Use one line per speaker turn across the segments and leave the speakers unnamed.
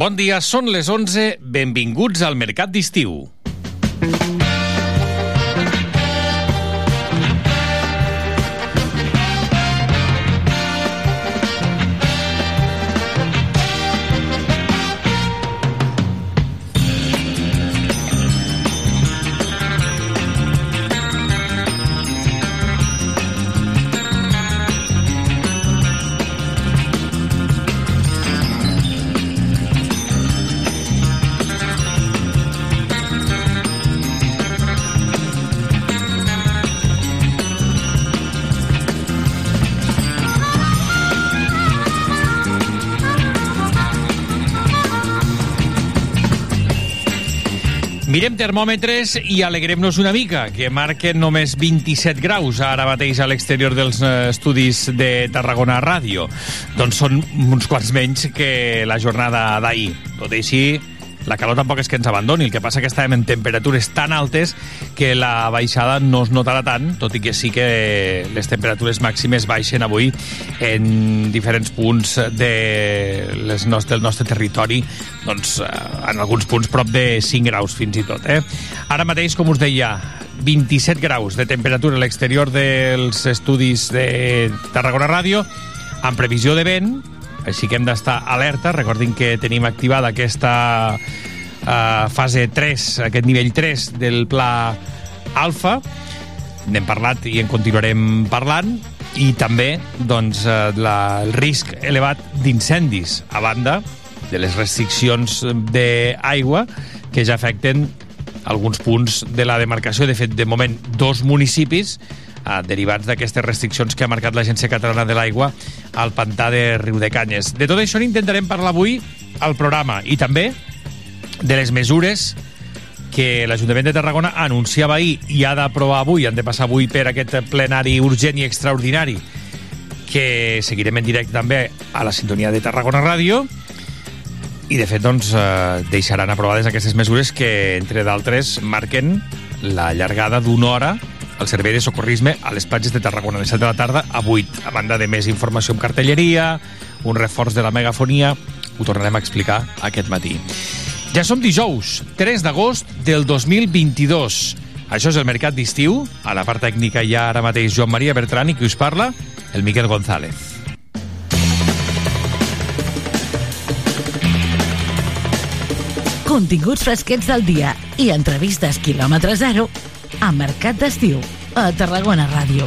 Bon dia, són les 11. Benvinguts al Mercat d'Estiu. Mirem termòmetres i alegrem-nos una mica, que marquen només 27 graus ara mateix a l'exterior dels eh, estudis de Tarragona Ràdio. Doncs són uns quants menys que la jornada d'ahir. Tot i així, la calor tampoc és que ens abandoni, el que passa que estàvem en temperatures tan altes que la baixada no es notarà tant, tot i que sí que les temperatures màximes baixen avui en diferents punts de les nostre, del nostre territori, doncs eh, en alguns punts prop de 5 graus fins i tot. Eh? Ara mateix, com us deia, 27 graus de temperatura a l'exterior dels estudis de Tarragona Ràdio, amb previsió de vent, així que hem d'estar alerta. Recordin que tenim activada aquesta uh, fase 3, aquest nivell 3 del pla alfa. N'hem parlat i en continuarem parlant. I també doncs, uh, la, el risc elevat d'incendis, a banda de les restriccions d'aigua que ja afecten alguns punts de la demarcació. De fet, de moment, dos municipis eh, derivats d'aquestes restriccions que ha marcat l'Agència Catalana de l'Aigua al pantà de Riu de Canyes. De tot això n'intentarem parlar avui al programa i també de les mesures que l'Ajuntament de Tarragona anunciava ahir i ha d'aprovar avui, han de passar avui per aquest plenari urgent i extraordinari que seguirem en directe també a la sintonia de Tarragona Ràdio i de fet doncs, eh, deixaran aprovades aquestes mesures que, entre d'altres, marquen la llargada d'una hora al servei de socorrisme a les platges de Tarragona de 7 de la tarda a 8, a banda de més informació en cartelleria, un reforç de la megafonia, ho tornarem a explicar aquest matí. Ja som dijous, 3 d'agost del 2022. Això és el Mercat d'Estiu. A la part tècnica hi ha ara mateix Joan Maria Bertran i qui us parla, el Miquel González.
Continguts fresquets del dia i entrevistes quilòmetre zero a Mercat d'Estiu, a Tarragona Ràdio.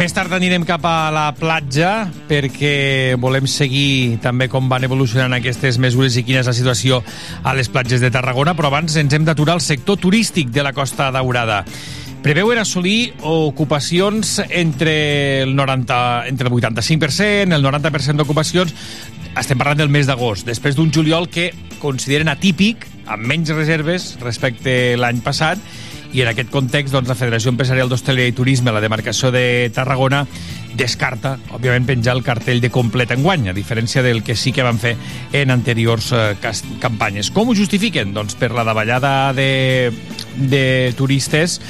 Més tard anirem cap a la platja perquè volem seguir també com van evolucionant aquestes mesures i quina és la situació a les platges de Tarragona, però abans ens hem d'aturar al sector turístic de la Costa Daurada. Preveuen assolir ocupacions entre el, 90, entre el 85%, el 90% d'ocupacions estem parlant del mes d'agost, després d'un juliol que consideren atípic, amb menys reserves respecte l'any passat, i en aquest context doncs, la Federació Empresarial d'Hostaleria i Turisme, la demarcació de Tarragona, descarta, òbviament, penjar el cartell de complet enguany, a diferència del que sí que van fer en anteriors eh, campanyes. Com ho justifiquen? Doncs per la davallada de, de turistes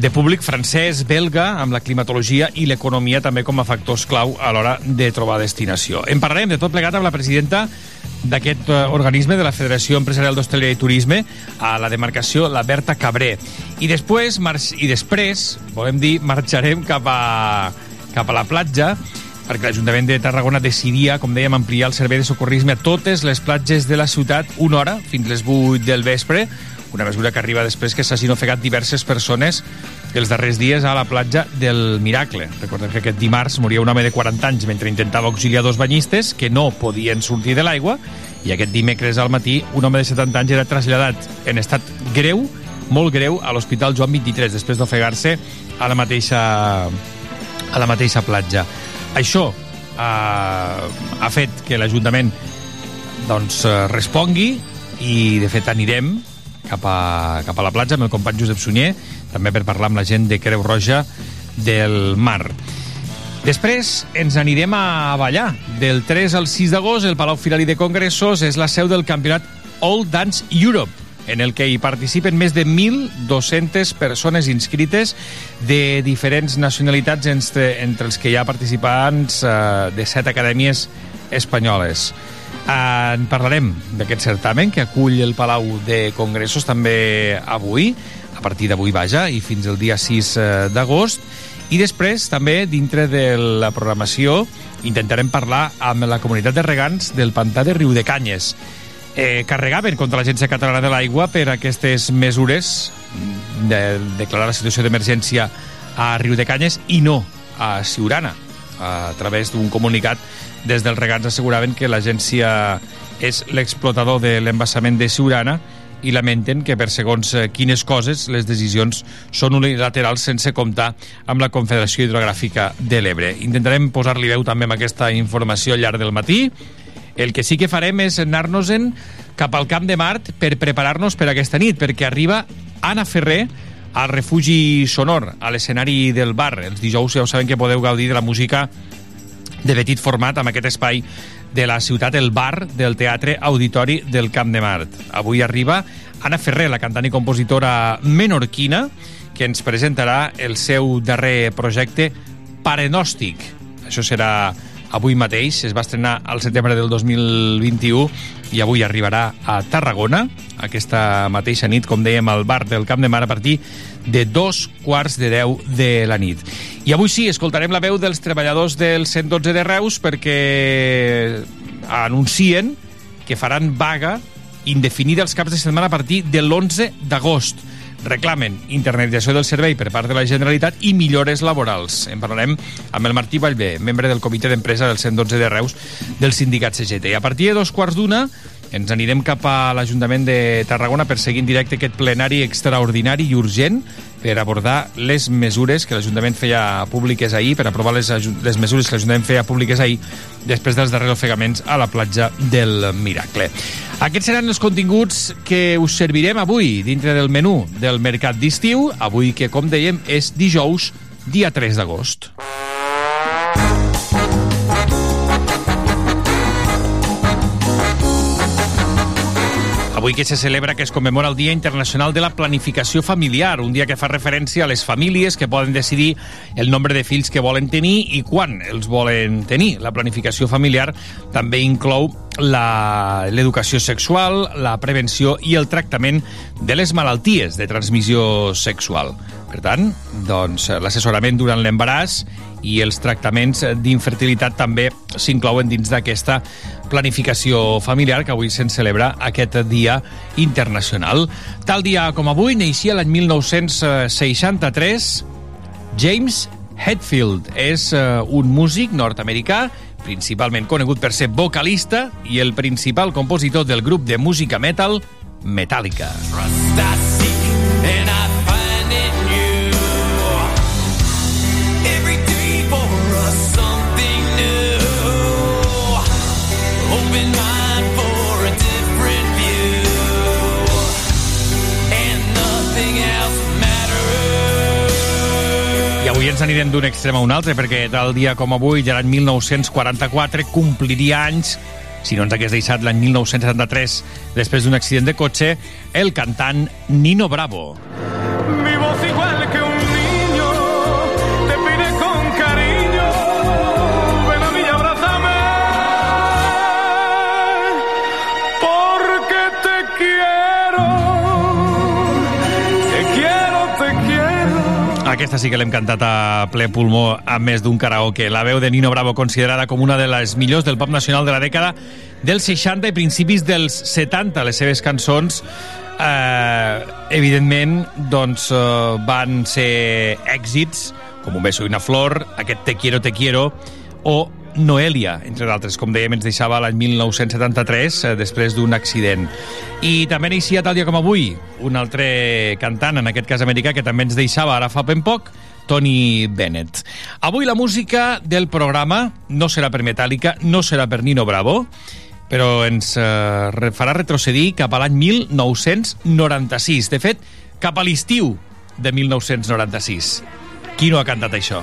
de públic francès, belga, amb la climatologia i l'economia també com a factors clau a l'hora de trobar destinació. En parlarem de tot plegat amb la presidenta d'aquest uh, organisme de la Federació Empresarial d'Hostaleria i Turisme a la demarcació, la Berta Cabré. I després, i després volem dir, marxarem cap a, cap a la platja perquè l'Ajuntament de Tarragona decidia, com dèiem, ampliar el servei de socorrisme a totes les platges de la ciutat una hora, fins les 8 del vespre, una mesura que arriba després que s'hagin ofegat diverses persones els darrers dies a la platja del Miracle. Recordem que aquest dimarts moria un home de 40 anys mentre intentava auxiliar dos banyistes que no podien sortir de l'aigua i aquest dimecres al matí un home de 70 anys era traslladat en estat greu, molt greu, a l'Hospital Joan 23 després d'ofegar-se a la mateixa a la mateixa platja. Això eh, ha fet que l'Ajuntament doncs, respongui i de fet anirem cap a, cap a la platja amb el company Josep Sunyer, també per parlar amb la gent de Creu Roja del Mar. Després ens anirem a ballar. Del 3 al 6 d'agost, el Palau Firali de Congressos és la seu del campionat All Dance Europe, en el que hi participen més de 1.200 persones inscrites de diferents nacionalitats, entre, entre els que hi ha participants eh, de set acadèmies espanyoles. En parlarem d'aquest certamen que acull el Palau de Congressos també avui, a partir d'avui vaja, i fins el dia 6 eh, d'agost. I després, també, dintre de la programació, intentarem parlar amb la comunitat de regants del pantà de Riu de Canyes. Eh, carregaven contra l'Agència Catalana de l'Aigua per aquestes mesures de declarar la situació d'emergència a Riu de Canyes i no a Siurana. A través d'un comunicat des dels regants asseguraven que l'agència és l'explotador de l'embassament de Siurana i lamenten que per segons eh, quines coses les decisions són unilaterals sense comptar amb la Confederació Hidrogràfica de l'Ebre. Intentarem posar-li veu també amb aquesta informació al llarg del matí. El que sí que farem és anar-nos-en cap al Camp de Mart per preparar-nos per aquesta nit, perquè arriba Anna Ferrer al refugi sonor, a l'escenari del bar. Els dijous ja ho saben que podeu gaudir de la música de petit format amb aquest espai de la ciutat, el bar del Teatre Auditori del Camp de Mart. Avui arriba Anna Ferrer, la cantant i compositora menorquina, que ens presentarà el seu darrer projecte Parenòstic. Això serà avui mateix, es va estrenar al setembre del 2021 i avui arribarà a Tarragona, aquesta mateixa nit, com dèiem, al bar del Camp de Mar a partir de dos quarts de deu de la nit. I avui sí, escoltarem la veu dels treballadors del 112 de Reus perquè anuncien que faran vaga indefinida els caps de setmana a partir de l'11 d'agost reclamen internetització del servei per part de la Generalitat i millores laborals. En parlarem amb el Martí Vallvé, membre del comitè d'empresa del 112 de Reus del sindicat CGT. I a partir de dos quarts d'una ens anirem cap a l'Ajuntament de Tarragona per seguir en directe aquest plenari extraordinari i urgent per abordar les mesures que l'Ajuntament feia públiques ahir, per aprovar les, les mesures que l'Ajuntament feia públiques ahir després dels darrers ofegaments a la platja del Miracle. Aquests seran els continguts que us servirem avui dintre del menú del Mercat d'Estiu, avui que, com dèiem, és dijous, dia 3 d'agost. Avui que se celebra que es commemora el Dia Internacional de la Planificació Familiar, un dia que fa referència a les famílies que poden decidir el nombre de fills que volen tenir i quan els volen tenir. La planificació familiar també inclou l'educació sexual, la prevenció i el tractament de les malalties de transmissió sexual. Per tant, doncs, l'assessorament durant l'embaràs i els tractaments d'infertilitat també s'inclouen dins d'aquesta planificació familiar que avui se'n celebra aquest dia internacional. Tal dia com avui neixia l'any 1963 James Hetfield. És uh, un músic nord-americà principalment conegut per ser vocalista i el principal compositor del grup de música metal Metallica. Trust ens anirem d'un extrem a un altre, perquè tal dia com avui, ja l'any 1944, compliria anys si no ens hagués deixat l'any 1973 després d'un accident de cotxe, el cantant Nino Bravo. Mi Aquesta sí que l'hem cantat a ple pulmó a més d'un karaoke. La veu de Nino Bravo, considerada com una de les millors del pop nacional de la dècada dels 60 i principis dels 70. Les seves cançons, eh, evidentment, doncs, eh, van ser èxits, com Un beso i una flor, aquest Te quiero, te quiero, o Noelia, entre d'altres, com dèiem, ens deixava l'any 1973, eh, després d'un accident. I també n'eixia tal dia com avui un altre cantant, en aquest cas americà, que també ens deixava ara fa ben poc, Tony Bennett. Avui la música del programa no serà per Metallica, no serà per Nino Bravo, però ens eh, farà retrocedir cap a l'any 1996. De fet, cap a l'estiu de 1996. Qui no ha cantat això?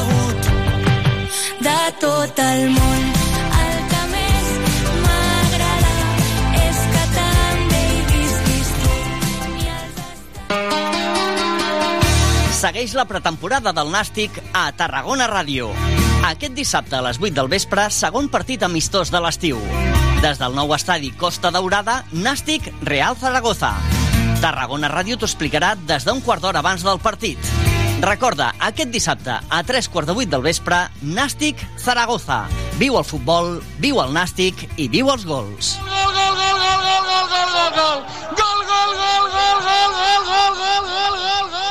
de tot el món. El que més m'agrada és que també hi visquis tu. I
Segueix la pretemporada del Nàstic a Tarragona Ràdio. Aquest dissabte a les 8 del vespre, segon partit amistós de l'estiu. Des del nou estadi Costa Daurada, Nàstic Real Zaragoza. Tarragona Ràdio t'ho explicarà des d'un quart d'hora abans del partit. Recorda, aquest dissabte, a 3 quarts de 8 del vespre, Nàstic Zaragoza. Viu el futbol, viu el Nàstic i viu els gols.
Gol, gol, gol, gol, gol, gol, gol, gol, gol. Gol, gol, gol, gol, gol, gol, gol, gol, gol.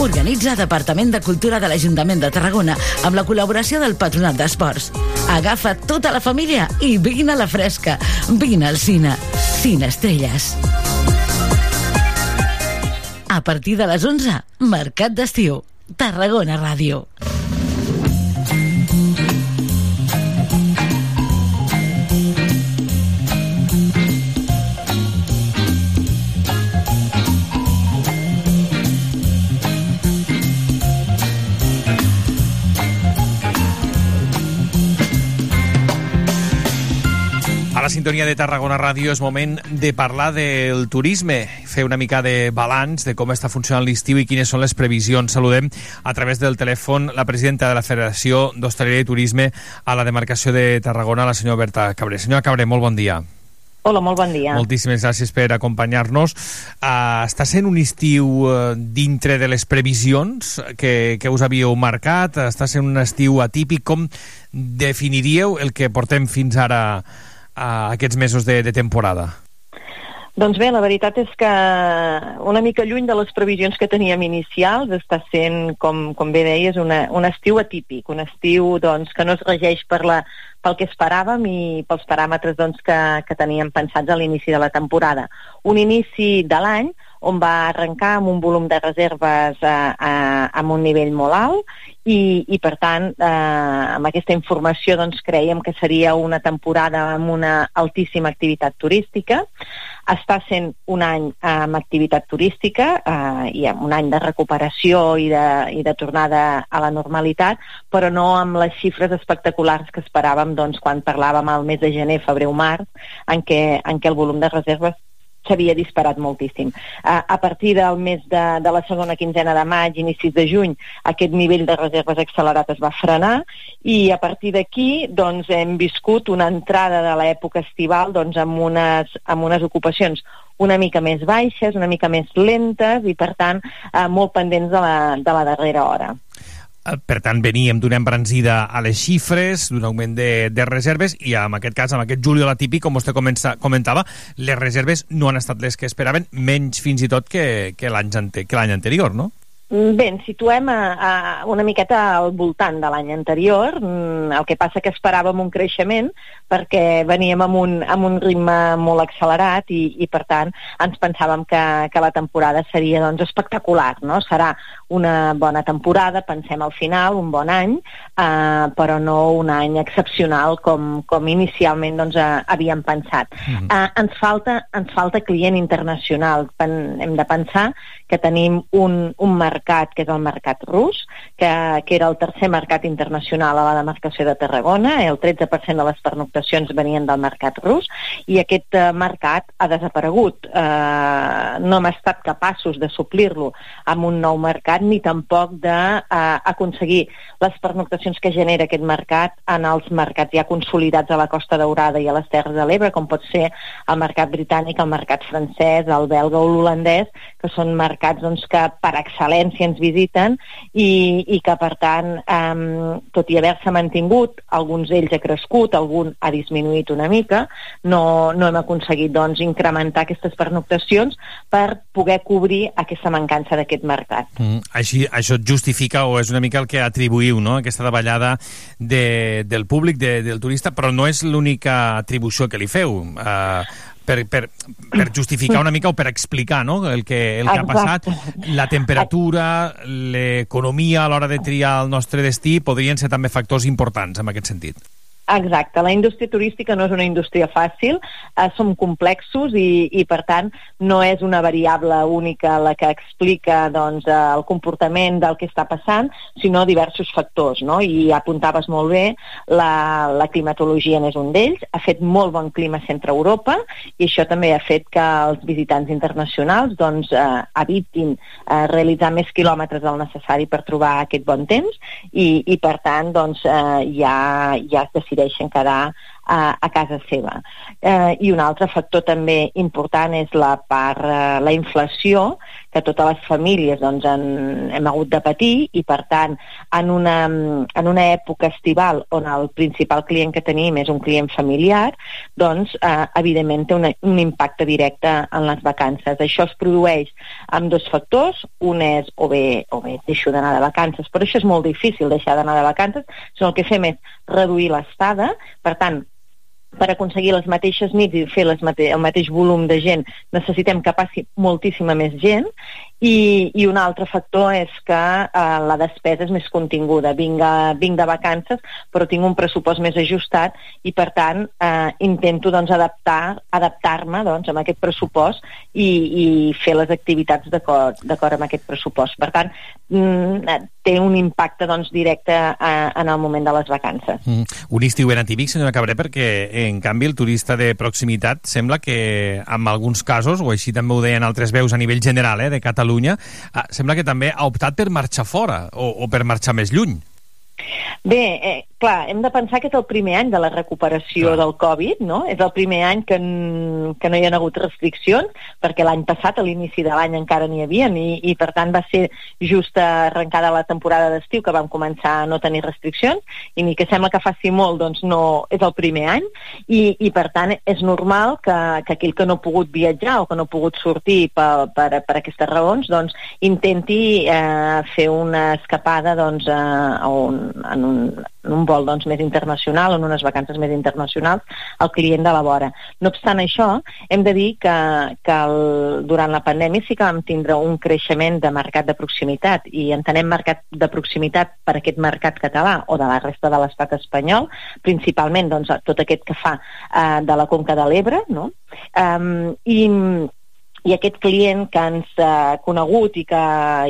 Organitza Departament de Cultura de l'Ajuntament de Tarragona amb la col·laboració del Patronat d'Esports. Agafa tota la família i vine a la fresca. Vine al cine. Cine Estrelles. A partir de les 11, Mercat d'Estiu. Tarragona Ràdio.
La sintonia de Tarragona Ràdio és moment de parlar del turisme, fer una mica de balanç de com està funcionant l'estiu i quines són les previsions. Saludem a través del telèfon la presidenta de la Federació d'Hostaleria i Turisme a la demarcació de Tarragona, la senyora Berta Cabré. Senyora Cabré, molt bon dia.
Hola, molt bon dia.
Moltíssimes gràcies per acompanyar-nos. Uh, està sent un estiu uh, dintre de les previsions que, que us havíeu marcat? Està sent un estiu atípic? Com definiríeu el que portem fins ara a aquests mesos de, de temporada?
Doncs bé, la veritat és que una mica lluny de les previsions que teníem inicials està sent, com, com bé deies, una, un estiu atípic, un estiu doncs, que no es regeix per la, pel que esperàvem i pels paràmetres doncs, que, que teníem pensats a l'inici de la temporada. Un inici de l'any on va arrencar amb un volum de reserves eh, eh, amb un nivell molt alt i, i per tant, eh, amb aquesta informació doncs, creiem que seria una temporada amb una altíssima activitat turística. Està sent un any amb activitat turística eh, i amb un any de recuperació i de, i de tornada a la normalitat, però no amb les xifres espectaculars que esperàvem doncs, quan parlàvem al mes de gener, febrer o març, en què, en què el volum de reserves s'havia disparat moltíssim. A, a partir del mes de, de la segona quinzena de maig, inicis de juny, aquest nivell de reserves accelerat es va frenar i a partir d'aquí doncs, hem viscut una entrada de l'època estival doncs, amb, unes, amb unes ocupacions una mica més baixes, una mica més lentes i, per tant, eh, molt pendents de la, de la darrera hora.
Eh, per tant, veníem d'una embranzida a les xifres, d'un augment de, de reserves, i en aquest cas, en aquest juliol atípic, com vostè comença, comentava, les reserves no han estat les que esperaven, menys fins i tot que, que l'any ante, anterior, no?
Bé, ens situem a, a una miqueta al voltant de l'any anterior. Mm, El que passa que esperàvem un creixement perquè veníem amb un, amb un ritme molt accelerat i, i per tant, ens pensàvem que, que la temporada seria doncs, espectacular. No? Serà una bona temporada, pensem al final, un bon any, eh, però no un any excepcional com, com inicialment doncs, eh, havíem pensat.
Mhm.
Eh, ens, falta, ens falta client internacional. Pen, hem de pensar que tenim un, un mercat, que és el mercat rus, que, que era el tercer mercat internacional a la demarcació de Tarragona, el 13% de les pernoctacions venien del mercat rus, i aquest eh, mercat ha desaparegut. Eh, no hem estat capaços de suplir-lo amb un nou mercat, ni tampoc d'aconseguir les pernoctacions que genera aquest mercat en els mercats ja consolidats a la Costa Daurada i a les Terres de l'Ebre, com pot ser el mercat britànic, el mercat francès, el belga o l'holandès, que són mercats doncs, que per excel·lència ens visiten i, i que, per tant, eh, tot i haver-se mantingut, alguns d'ells ha crescut, algun ha disminuït una mica, no, no hem aconseguit doncs, incrementar aquestes pernoctacions per poder cobrir aquesta mancança d'aquest mercat.
Mm, així, això justifica o és una mica el que atribuïu, no?, aquesta davallada de, del públic, de, del turista, però no és l'única atribució que li feu. Uh, per, per, per justificar una mica o per explicar no? el, que, el que ha passat, la temperatura, l'economia a l'hora de triar el nostre destí podrien ser també factors importants en aquest sentit.
Exacte, la indústria turística no és una indústria fàcil, eh, som complexos i, i per tant no és una variable única la que explica doncs, eh, el comportament del que està passant, sinó diversos factors, no? i apuntaves molt bé, la, la climatologia n'és un d'ells, ha fet molt bon clima a centre Europa i això també ha fet que els visitants internacionals doncs, eh, evitin eh, realitzar més quilòmetres del necessari per trobar aquest bon temps i, i per tant doncs, eh, ja, ja es deixa encarar a, a casa seva. Eh, I un altre factor també important és la part, eh, la inflació, que totes les famílies doncs, en, hem hagut de patir i, per tant, en una, en una època estival on el principal client que tenim és un client familiar, doncs, eh, evidentment, té una, un impacte directe en les vacances. Això es produeix amb dos factors. Un és, o bé, o bé deixo d'anar de vacances, però això és molt difícil, deixar d'anar de vacances, sinó el que fem és reduir l'estada, per tant, per aconseguir les mateixes nits i fer les mate el mateix volum de gent necessitem que passi moltíssima més gent i, i un altre factor és que eh, la despesa és més continguda. Vinc, a, vinc de vacances, però tinc un pressupost més ajustat i, per tant, eh, intento doncs, adaptar adaptar-me doncs, amb aquest pressupost i, i fer les activitats d'acord amb aquest pressupost. Per tant, mm, té un impacte doncs, directe eh, en el moment de les vacances.
Mm. Un estiu ben atípic, senyora Cabré, perquè, en canvi, el turista de proximitat sembla que, en alguns casos, o així també ho deien altres veus a nivell general eh, de Catalunya, eh, sembla que també ha optat per marxar fora o, o per marxar més lluny.
Bé, eh, clar, hem de pensar que és el primer any de la recuperació
Clar.
del Covid, no? És el primer any que, n- que no hi ha hagut restriccions, perquè l'any passat, a l'inici de l'any, encara n'hi havia, i, i per tant va ser just arrencada la temporada d'estiu que vam començar a no tenir restriccions, i ni que sembla que faci molt, doncs no és el primer any, i, i per tant és normal que, que aquell que no ha pogut viatjar o que no ha pogut sortir per, per, per aquestes raons, doncs intenti eh, fer una escapada doncs, a, a un, en, un, en un vol doncs, més internacional, en unes vacances més internacionals, al client de la vora. No obstant això, hem de dir que, que el, durant la pandèmia sí que vam tindre un creixement de mercat de proximitat i entenem mercat de proximitat per aquest mercat català o de la resta de l'estat espanyol, principalment doncs, tot aquest que fa eh, de la Conca de l'Ebre, no? Um, i i aquest client que ens ha conegut i que,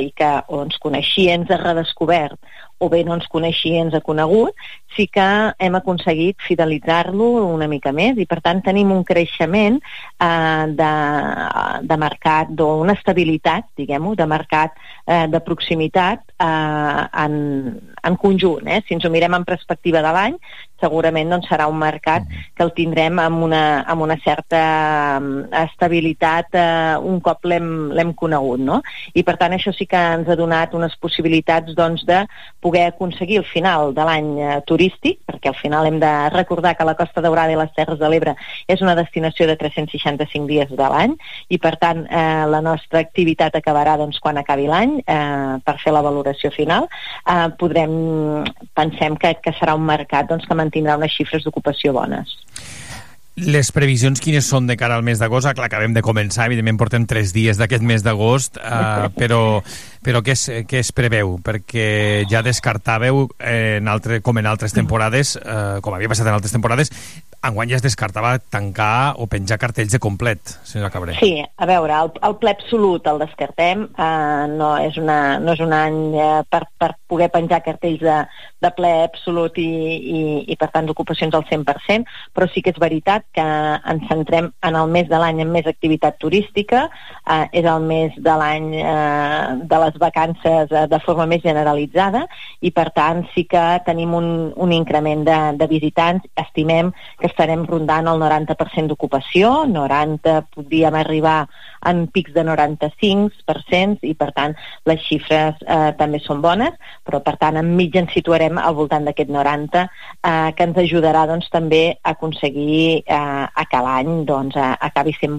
i que o ens coneixia, ens ha redescobert, o bé no ens coneixia, ens ha conegut, sí que hem aconseguit fidelitzar-lo una mica més i per tant tenim un creixement eh, de, de mercat, d'una estabilitat, diguem-ho, de mercat eh, de proximitat eh, en, en conjunt. Eh? Si ens ho mirem en perspectiva de l'any, segurament doncs, serà un mercat que el tindrem amb una, amb una certa eh, estabilitat eh, un cop l'hem conegut. No? I per tant això sí que ens ha donat unes possibilitats doncs, de poder poder aconseguir al final de l'any eh, turístic, perquè al final hem de recordar que la Costa Daurada i les Terres de l'Ebre és una destinació de 365 dies de l'any i per tant eh, la nostra activitat acabarà doncs, quan acabi l'any eh, per fer la valoració final. Eh, podrem, pensem que, que serà un mercat doncs, que mantindrà unes xifres d'ocupació bones.
Les previsions quines són de cara al mes d'agost? Ah, clar, acabem de començar, evidentment portem tres dies d'aquest mes d'agost, eh, però, però què, es, què es preveu? Perquè ja descartàveu, eh, en altre, com en altres temporades, eh, com havia passat en altres temporades, enguany ja es descartava tancar o penjar cartells de complet, senyora Cabré.
Sí, a veure, el, el ple absolut el descartem, eh, no, és una, no és un any eh, per, per poder penjar cartells de, de ple absolut i, i, i per tant d'ocupacions al 100%, però sí que és veritat que ens centrem en el mes de l'any amb més activitat turística, eh, és el mes de l'any eh, de les vacances eh, de forma més generalitzada i per tant sí que tenim un, un increment de, de visitants, estimem que estarem rondant el 90% d'ocupació, 90 podríem arribar en pics de 95% i per tant les xifres eh, també són bones, però per tant en mitja ens situarem al voltant d'aquest 90 eh, que ens ajudarà doncs també a aconseguir eh, a que l'any doncs, acabi, sent,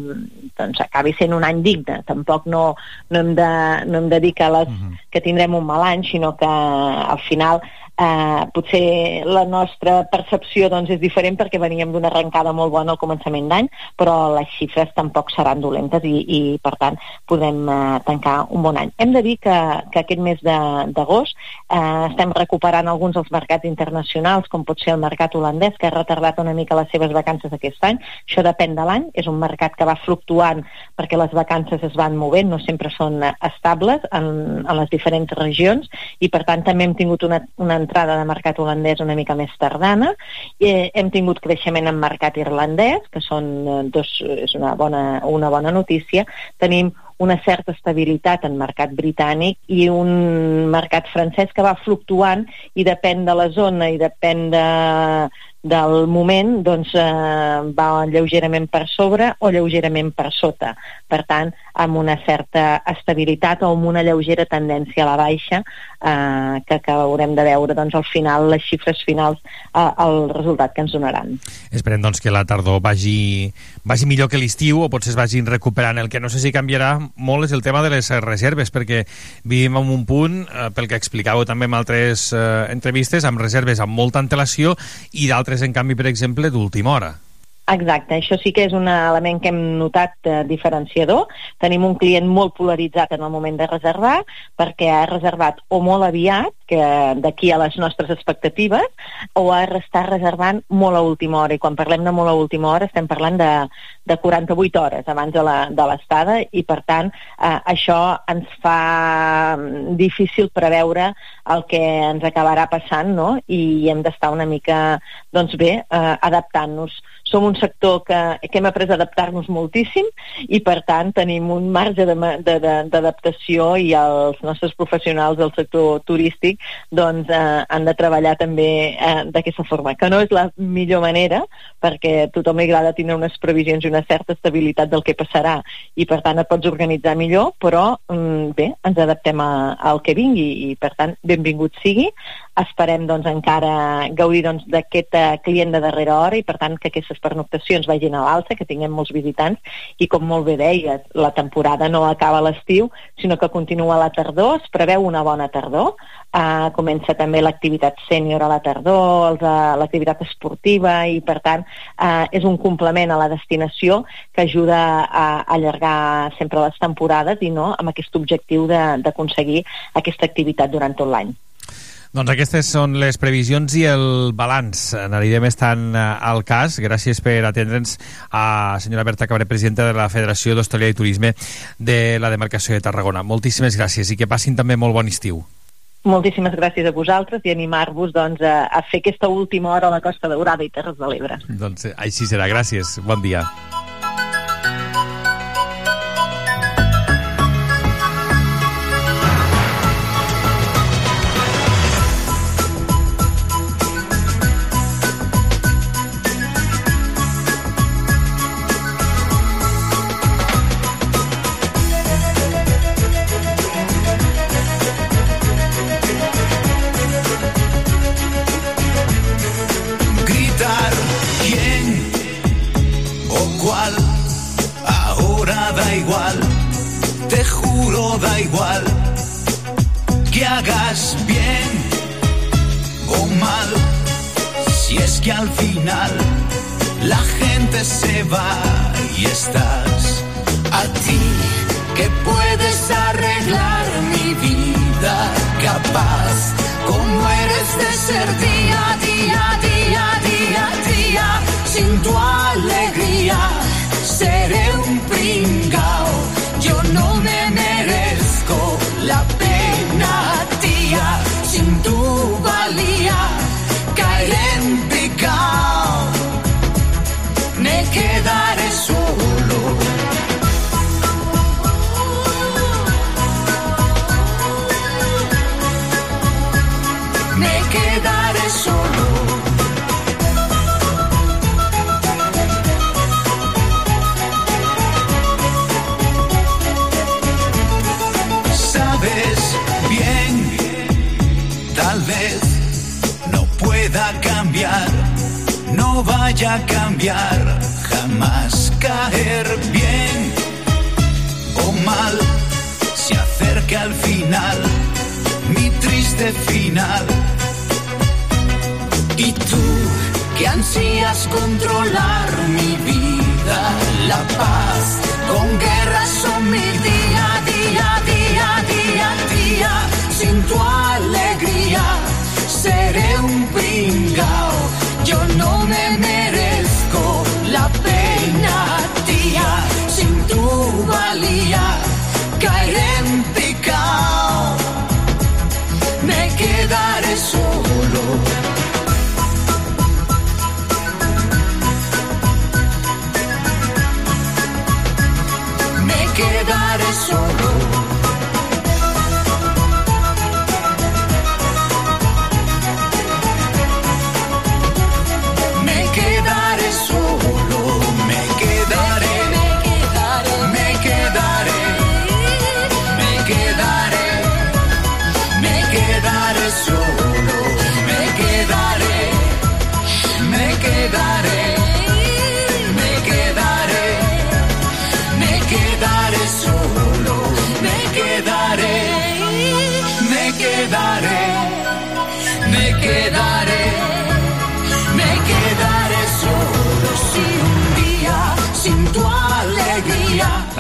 doncs, acabi sent un any digne. Tampoc no, no, hem, de, no hem de dir que, les, uh -huh. que tindrem un mal any, sinó que al final eh, potser la nostra percepció doncs, és diferent perquè veníem d'una arrencada molt bona al començament d'any, però les xifres tampoc seran dolentes i, i per tant podem eh, tancar un bon any. Hem de dir que, que aquest mes d'agost eh, estem recuperant alguns dels mercats internacionals, com pot ser el mercat holandès, que ha retardat una mica les seves vacances aquest any. Això depèn de l'any, és un mercat que va fluctuant perquè les vacances es van movent, no sempre són eh, estables en, en les diferents regions, i per tant també hem tingut una, una entrada de mercat holandès una mica més tardana, eh, hem tingut creixement en mercat irlandès, que són eh, dos, és una bona, una bona notícia, tenim una certa estabilitat en mercat britànic i un mercat francès que va fluctuant i depèn de la zona i depèn de, del moment doncs eh, va lleugerament per sobre o lleugerament per sota. Per tant, amb una certa estabilitat o amb una lleugera tendència a la baixa eh, que, que haurem de veure doncs, al final, les xifres finals, eh, el resultat que ens donaran.
Esperem doncs, que la tardor vagi, vagi millor que l'estiu o potser es vagin recuperant. El que no sé si canviarà molt és el tema de les reserves, perquè vivim en un punt, eh, pel que explicàveu també en altres eh, entrevistes, amb reserves amb molta antelació i d'altres, en canvi, per exemple, d'última hora.
Exacte, això sí que és un element que hem notat eh, diferenciador. Tenim un client molt polaritzat en el moment de reservar perquè ha reservat o molt aviat, que d'aquí a les nostres expectatives, o ha estat reservant molt a última hora. I quan parlem de molt a última hora estem parlant de, de 48 hores abans de l'estada i per tant eh, això ens fa mm, difícil preveure el que ens acabarà passant no? i hem d'estar una mica doncs bé, eh, adaptant-nos. Som un sector que, que hem après a adaptar-nos moltíssim i per tant tenim un marge d'adaptació i els nostres professionals del sector turístic doncs eh, han de treballar també eh, d'aquesta forma, que no és la millor manera perquè a tothom li agrada tenir unes previsions i una certa estabilitat del que passarà i per tant et pots organitzar millor però mm, bé, ens adaptem a, al que vingui i per tant benvingut sigui esperem doncs encara gaudir doncs d'aquest eh, client de darrera hora i per tant que aquestes pernoctacions vagin a l'alça, que tinguem molts visitants i com molt bé deies, la temporada no acaba l'estiu, sinó que continua la tardor, es preveu una bona tardor, eh, comença també l'activitat sènior a la tardor, eh, l'activitat esportiva i per tant eh, és un complement a la destinació que ajuda a, a allargar sempre les temporades i no amb aquest objectiu d'aconseguir aquesta activitat durant tot l'any.
Doncs aquestes són les previsions i el balanç. N'anirem estant eh, al cas. Gràcies per atendre'ns a senyora Berta Cabré, presidenta de la Federació d'Hostaleria i Turisme de la demarcació de Tarragona. Moltíssimes gràcies i que passin també molt bon estiu.
Moltíssimes gràcies a vosaltres i animar-vos doncs, a, a fer aquesta última hora a la Costa Daurada i Terres de l'Ebre.
Doncs eh, així serà. Gràcies. Bon dia.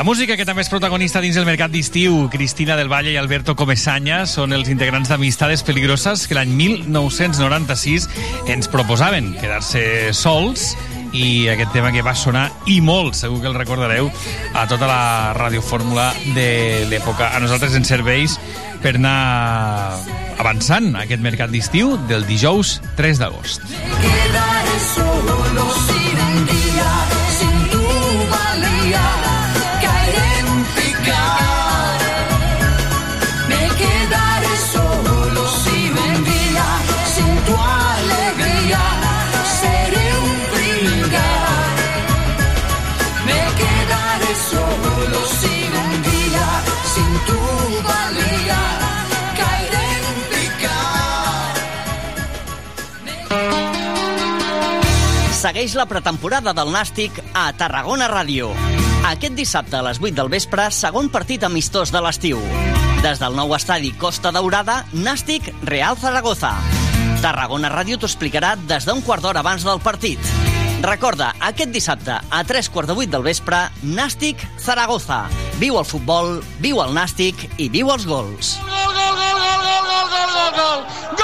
Música que també és protagonista dins el mercat d'estiu, Cristina del Valle i Alberto Comesaña, són els integrants d'Amistades Peligroses que l'any 1996 ens proposaven quedar-se sols i aquest tema que va sonar i molt, segur que el recordareu, a tota la radiofórmula de l'època. A nosaltres ens serveix per anar avançant aquest mercat d'estiu del dijous 3 d'agost.
quedaré solo
Segueix la pretemporada del Nàstic a Tarragona Ràdio. Aquest dissabte a les 8 del vespre, segon partit amistós de l'estiu. Des del nou estadi Costa Daurada, Nàstic Real Zaragoza. Tarragona Ràdio t'ho explicarà des d'un quart d'hora abans del partit. Recorda, aquest dissabte, a 3 quarts de 8 del vespre, Nàstic Zaragoza. Viu el futbol, viu el Nàstic i viu els gols.
Gol, gol, gol, gol, gol, gol, gol, gol, gol. Gol, gol, gol,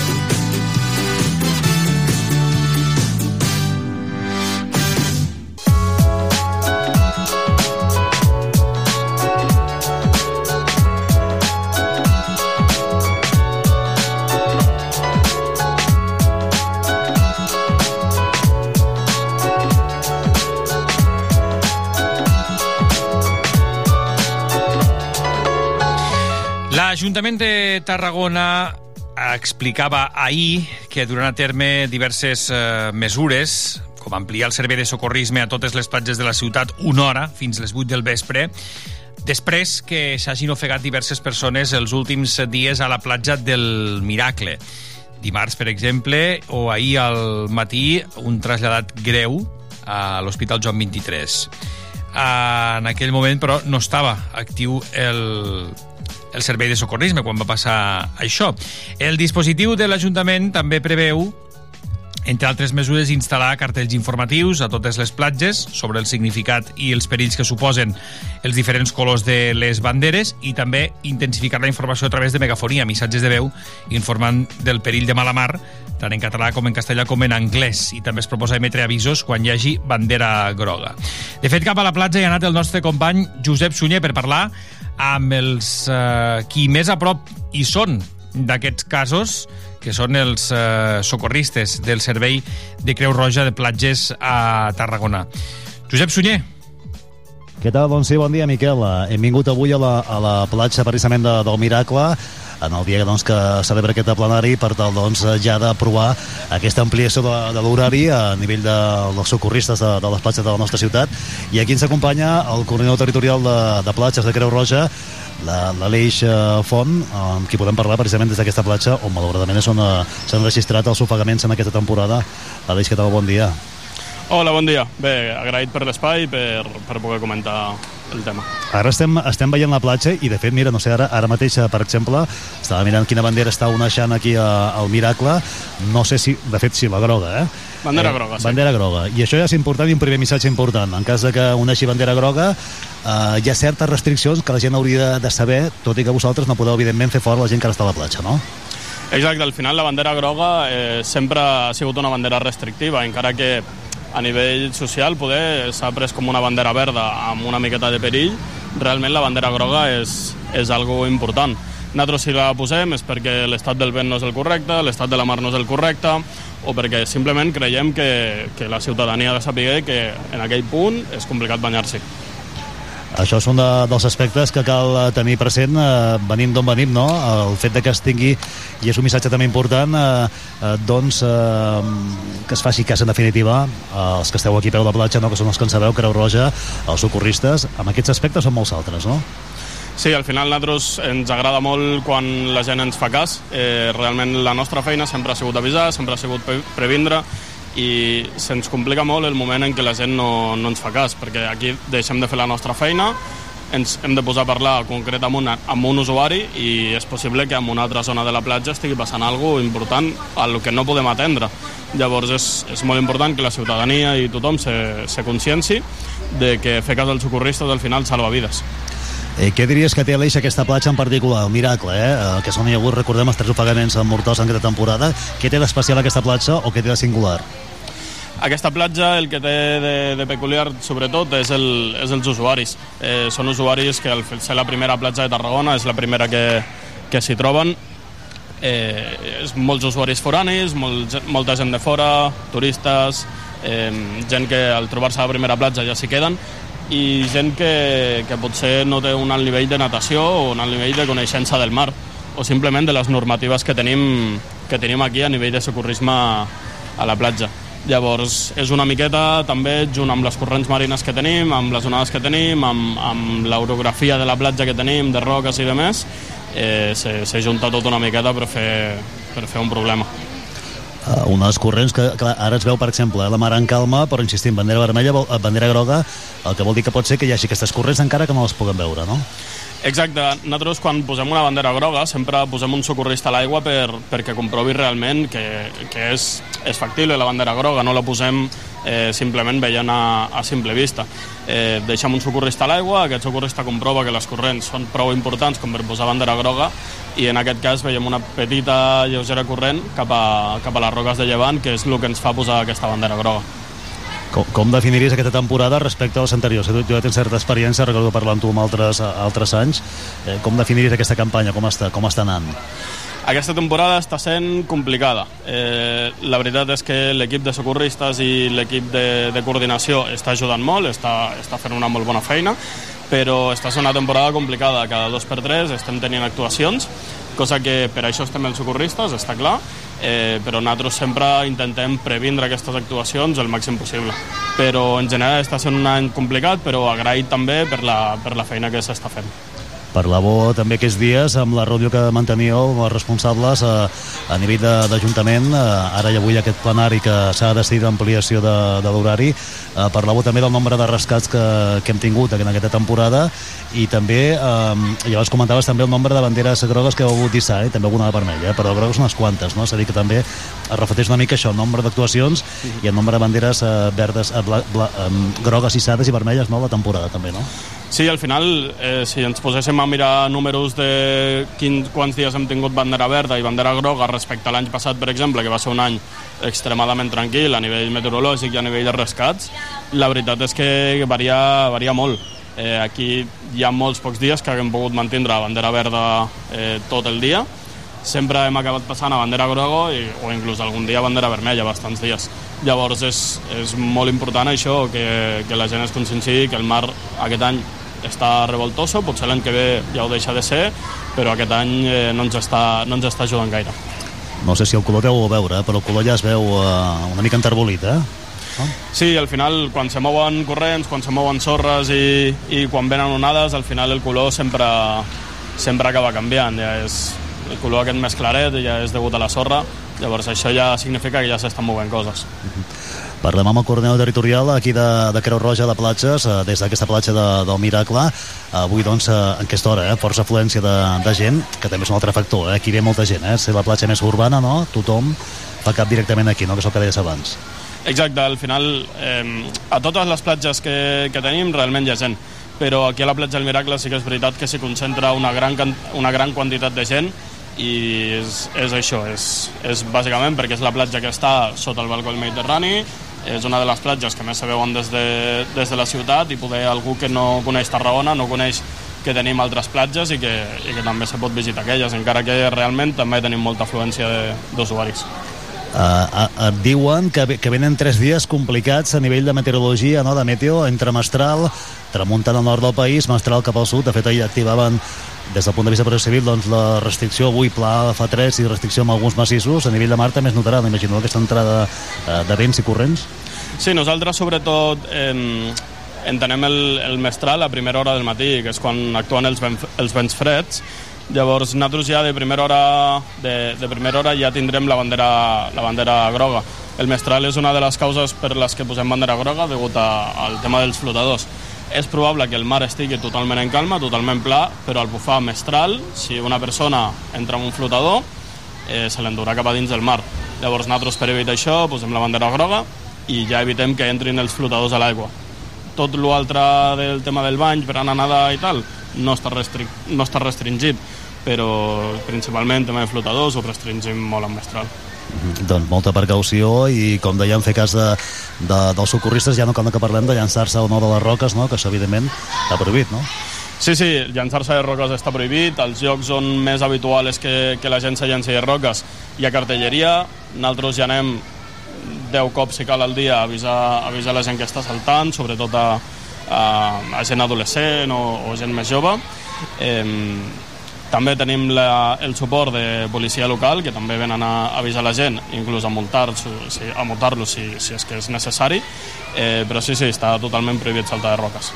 L'Ajuntament de Tarragona explicava ahir que duran a terme diverses eh, mesures, com ampliar el servei de socorrisme a totes les platges de la ciutat una hora, fins les 8 del vespre, després que s'hagin ofegat diverses persones els últims dies a la platja del Miracle. Dimarts, per exemple, o ahir al matí, un traslladat greu a l'Hospital Joan 23. En aquell moment, però, no estava actiu el, el servei de socorrisme quan va passar això. El dispositiu de l'Ajuntament també preveu entre altres mesures, instal·lar cartells informatius a totes les platges sobre el significat i els perills que suposen els diferents colors de les banderes i també intensificar la informació a través de megafonia, missatges de veu informant del perill de mala mar tant en català com en castellà com en anglès i també es proposa emetre avisos quan hi hagi bandera groga. De fet, cap a la platja hi ha anat el nostre company Josep Sunyer per parlar amb els eh, qui més a prop hi són d'aquests casos, que són els eh, socorristes del Servei de Creu Roja de Platges a Tarragona. Josep Sunyer.
Què tal? Doncs sí, bon dia, Miquel. Hem vingut avui a la, a la platja precisament de, del Miracle, en el dia doncs, que celebra aquest plenari per tal doncs, ja d'aprovar aquesta ampliació de, de l'horari a nivell de, dels socorristes de, de les platges de la nostra ciutat. I aquí ens acompanya el coordinador territorial de, de platges de Creu Roja, l'Aleix eh, Font, amb qui podem parlar precisament des d'aquesta platja, on malauradament on eh, s'han registrat els ofegaments en aquesta temporada. Aleix, què tal? Bon dia.
Hola, bon dia. Bé, agraït per l'espai per, per poder comentar el tema.
Ara estem, estem veient la platja i, de fet, mira, no sé, ara, ara mateix, eh, per exemple, estava mirant quina bandera està onejant aquí a, al Miracle. No sé si, de fet, si la groga, eh?
Bandera groga, sí.
Bandera groga. I això ja és important i un primer missatge important. En cas de que uneixi bandera groga, eh, hi ha certes restriccions que la gent hauria de saber, tot i que vosaltres no podeu, evidentment, fer fort la gent que ara està a la platja, no?
Exacte, al final la bandera groga eh, sempre ha sigut una bandera restrictiva, encara que a nivell social poder s'ha pres com una bandera verda amb una miqueta de perill, realment la bandera groga és, és algo important. Nosaltres si la posem és perquè l'estat del vent no és el correcte, l'estat de la mar no és el correcte, o perquè simplement creiem que, que la ciutadania ha de saber que en aquell punt és complicat banyar-s'hi.
Això és un de, dels aspectes que cal eh, tenir present eh, venim d'on venim, no? El fet de que es tingui, i és un missatge també important, eh, eh, doncs eh, que es faci cas en definitiva eh, els que esteu aquí a peu de platja, no? que són els que en sabeu, Creu Roja, els socorristes, amb aquests aspectes són molts altres, no?
Sí, al final nosaltres ens agrada molt quan la gent ens fa cas. Eh, realment la nostra feina sempre ha sigut avisar, sempre ha sigut pre previndre i se'ns complica molt el moment en què la gent no, no ens fa cas, perquè aquí deixem de fer la nostra feina, ens hem de posar a parlar concret amb un, amb un usuari i és possible que en una altra zona de la platja estigui passant alguna important a lo que no podem atendre. Llavors és, és molt important que la ciutadania i tothom se, se conscienci de que fer cas dels socorristes al final salva vides.
Eh, què diries que té Aleix aquesta platja en particular, el Miracle, eh? eh que són hi ha hagut, recordem, els tres ofegaments mortals en aquesta temporada. Què té d'especial aquesta platja o què té de singular?
Aquesta platja el que té de, de peculiar sobretot és, el, és els usuaris. Eh, són usuaris que al ser la primera platja de Tarragona és la primera que, que s'hi troben eh, és molts usuaris foranis, molt, molta gent de fora, turistes, eh, gent que al trobar-se a la primera platja ja s'hi queden, i gent que, que potser no té un alt nivell de natació o un alt nivell de coneixença del mar o simplement de les normatives que tenim, que tenim aquí a nivell de socorrisme a la platja. Llavors, és una miqueta també junt amb les corrents marines que tenim, amb les onades que tenim, amb, amb l'orografia de la platja que tenim, de roques i de més, eh, s'ha juntat tot una miqueta per fer, per fer un problema.
Uh, unes corrents que, clar, ara es veu, per exemple, la mar en calma, però insistim, bandera vermella, eh, bandera groga, el que vol dir que pot ser que hi hagi aquestes corrents encara que no les puguem veure, no?
Exacte. Nosaltres quan posem una bandera groga sempre posem un socorrista a l'aigua per, perquè comprovi realment que, que és, és factible la bandera groga, no la posem eh, simplement veient a, a simple vista. Eh, deixem un socorrista a l'aigua, aquest socorrista comprova que les corrents són prou importants com per posar bandera groga i en aquest cas veiem una petita lleugera corrent cap a, cap a les roques de llevant que és el que ens fa posar aquesta bandera groga.
Com, com definiries aquesta temporada respecte als anteriors? Tu, ja tens certa experiència, recordo parlant amb tu amb altres, altres anys. Eh, com definiries aquesta campanya? Com està, com està anant?
Aquesta temporada està sent complicada. Eh, la veritat és que l'equip de socorristes i l'equip de, de coordinació està ajudant molt, està, està fent una molt bona feina, però està sent una temporada complicada. Cada dos per tres estem tenint actuacions, cosa que per això estem els socorristes, està clar, eh, però nosaltres sempre intentem previndre aquestes actuacions el màxim possible. Però en general està sent un any complicat, però agraït també per la, per la feina que s'està fent.
Parlàveu també aquests dies amb la reunió que manteníeu amb els responsables a, a nivell d'Ajuntament, eh, ara i avui aquest plenari que s'ha decidit d'ampliació de, de l'horari, eh, parlàveu també del nombre de rescats que, que hem tingut en aquesta temporada i també, eh, llavors comentaves també el nombre de banderes grogues que heu hagut d'issar, eh, també alguna de vermella, eh, però grogues unes quantes, no? És a dir, que també es reflecteix una mica això, el nombre d'actuacions i el nombre de banderes eh, verdes, eh, bla, bla, eh, grogues issades i vermelles, no?, la temporada també, no?
Sí, al final, eh, si ens poséssim a mirar números de quin, quants dies hem tingut bandera verda i bandera groga respecte a l'any passat, per exemple, que va ser un any extremadament tranquil a nivell meteorològic i a nivell de rescats, la veritat és que varia, varia molt. Eh, aquí hi ha molts pocs dies que haguem pogut mantenir la bandera verda eh, tot el dia, sempre hem acabat passant a bandera groga i, o inclús algun dia bandera vermella, bastants dies. Llavors és, és molt important això, que, que la gent es conscienciï que el mar aquest any està revoltoso, potser l'any que ve ja ho deixa de ser, però aquest any eh, no, ens està, no ens està ajudant gaire.
No sé si el color deu veure, però el color ja es veu eh, una mica enterbolit, eh?
Sí, al final, quan se mouen corrents, quan se mouen sorres i, i quan venen onades, al final el color sempre, sempre acaba canviant. Ja és, el color aquest més claret ja és degut a la sorra, llavors això ja significa que ja s'estan movent coses.
Parlem amb el coordinador territorial aquí de, de Creu Roja de Platges, eh, des d'aquesta platja de, del Miracle. Avui, doncs, eh, en aquesta hora, eh, força afluència de, de gent, que també és un altre factor. Eh? Aquí ve molta gent, eh? Ser la platja més urbana, no? Tothom fa cap directament aquí, no? Que és el que deies abans.
Exacte, al final eh, a totes les platges que, que tenim realment hi ha gent, però aquí a la platja del Miracle sí que és veritat que s'hi concentra una gran, una gran quantitat de gent i és, és això, és, és bàsicament perquè és la platja que està sota el balcó del Mediterrani, és una de les platges que més se veuen des de, des de la ciutat i poder algú que no coneix Tarragona, no coneix que tenim altres platges i que, i que també se pot visitar aquelles, encara que realment també tenim molta afluència d'usuaris.
Uh, uh, diuen que, que venen tres dies complicats a nivell de meteorologia, no? de meteo, entre Mestral, tramuntant al nord del país, Mestral cap al sud. De fet, ahir activaven des del punt de vista de civil doncs, la restricció avui pla fa 3 i restricció amb alguns massissos. A nivell de mar també es notarà, m'imagino, aquesta entrada uh, de vents i corrents.
Sí, nosaltres sobretot eh, entenem el, el mestral a primera hora del matí, que és quan actuen els, ben, els vents freds. Llavors, nosaltres ja de primera hora, de, de primera hora ja tindrem la bandera, la bandera groga. El mestral és una de les causes per les que posem bandera groga degut a, al tema dels flotadors. És probable que el mar estigui totalment en calma, totalment pla, però al bufar mestral, si una persona entra en un flotador, eh, se l'endurà cap a dins del mar. Llavors nosaltres per evitar això posem la bandera groga i ja evitem que entrin els flotadors a l'aigua. Tot l'altre del tema del bany per anar a nedar i tal no està, no està restringit, però principalment tema de flotadors ho restringim molt amb mestral.
Doncs molta precaució i, com dèiem, fer cas de, de, dels socorristes, ja no cal que parlem de llançar-se o no de les roques, no? que això, evidentment, està prohibit, no?
Sí, sí, llançar-se de roques està prohibit. Els llocs on més habitual és que, que la gent se llenci de roques hi ha cartelleria. Nosaltres ja anem 10 cops, si cal, al dia a avisar, a avisar la gent que està saltant, sobretot a, a, a gent adolescent o, o gent més jove. Eh, també tenim la, el suport de policia local, que també venen a avisar la gent, inclús a multar-los si, multar si, si és que és necessari, eh, però sí, sí, està totalment prohibit saltar de roques.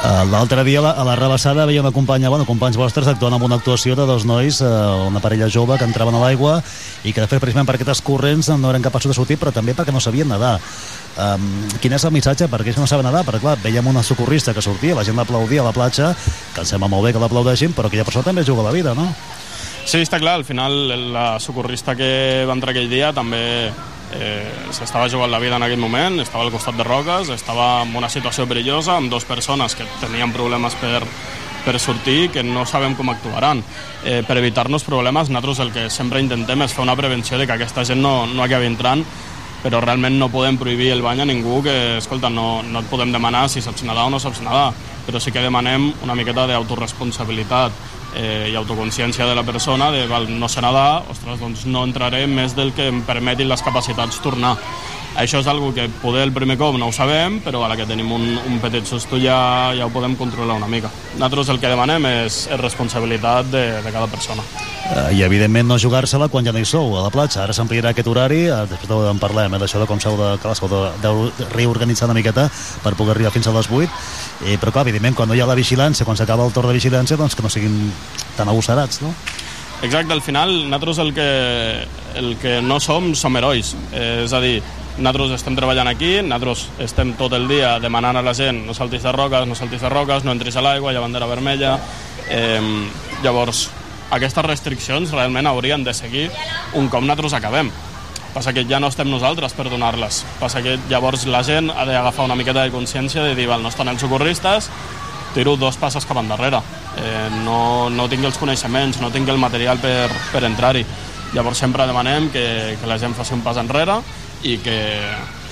Eh, L'altre dia a la, rebassada una companya, bueno, companys vostres actuant amb una actuació de dos nois, eh, una parella jove que entraven a l'aigua i que de fet precisament per aquestes corrents no eren capaços de sortir però també perquè no sabien nedar um, quin és el missatge per aquells que no saben nedar perquè clar, veiem una socorrista que sortia la gent l'aplaudia a la platja, que em sembla molt bé que l'aplaudeixin però aquella persona també juga la vida, no?
Sí, està clar, al final la socorrista que va entrar aquell dia també eh, s'estava jugant la vida en aquell moment, estava al costat de roques, estava en una situació perillosa amb dues persones que tenien problemes per, per sortir que no sabem com actuaran. Eh, per evitar-nos problemes, nosaltres el que sempre intentem és fer una prevenció de que aquesta gent no, no acabi entrant però realment no podem prohibir el bany a ningú que, escolta, no, no et podem demanar si saps nedar o no saps nedar, però sí que demanem una miqueta d'autoresponsabilitat eh, i autoconsciència de la persona de val, no sé nedar, ostres, doncs no entraré més del que em permetin les capacitats tornar. Això és algo que poder el primer cop no ho sabem, però ara que tenim un, un petit susto ja, ja ho podem controlar una mica. Nosaltres el que demanem és, és responsabilitat de, de cada persona.
Eh, I evidentment no jugar-se-la quan ja no hi sou a la platja. Ara s'ampliarà aquest horari, eh, després en parlem, eh, d'això de com s'heu de, clar, de, de reorganitzar una miqueta per poder arribar fins a les 8. Eh, però clar, evidentment, quan no hi ha la vigilància, quan s'acaba el torn de vigilància, doncs que no siguin tan agosarats, no?
Exacte, al final nosaltres el que, el que no som som herois. Eh, és a dir, nosaltres estem treballant aquí, nosaltres estem tot el dia demanant a la gent no saltis de roques, no saltis de roques, no entris a l'aigua, hi ha bandera vermella... Eh, llavors, aquestes restriccions realment haurien de seguir un cop nosaltres acabem. Passa que ja no estem nosaltres per donar-les. Passa que llavors la gent ha d'agafar una miqueta de consciència de dir, val, no estan els socorristes, tiro dos passes cap endarrere. Eh, no, no tinc els coneixements, no tinc el material per, per entrar-hi. Llavors sempre demanem que, que la gent faci un pas enrere i que,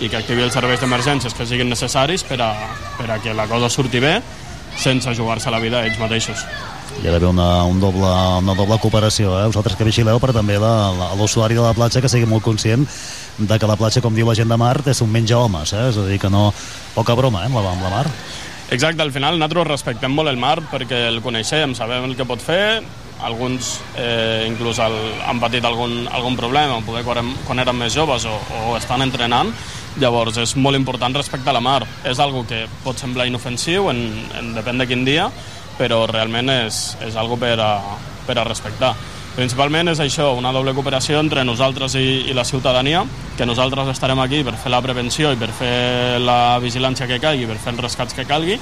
i que activi els serveis d'emergències que siguin necessaris per a, per a que la cosa surti bé sense jugar-se la vida ells mateixos.
Hi ha d'haver una, un doble, una doble cooperació, eh? vosaltres que vigileu, però també l'usuari de la platja que sigui molt conscient de que la platja, com diu la gent de mar, és un menja homes, eh? és a dir, que no... Poca broma, eh, amb la, amb la mar.
Exacte, al final nosaltres respectem molt el mar perquè el coneixem, sabem el que pot fer, alguns eh, inclús el, han patit algun, algun problema, poder quan, quan eren més joves o, o estan entrenant, llavors és molt important respectar la mar. És algo que pot semblar inofensiu, en, en depèn de quin dia, però realment és, és algo per a, per a respectar. Principalment és això, una doble cooperació entre nosaltres i, i la ciutadania, que nosaltres estarem aquí per fer la prevenció i per fer la vigilància que calgui, per fer els rescats que calgui,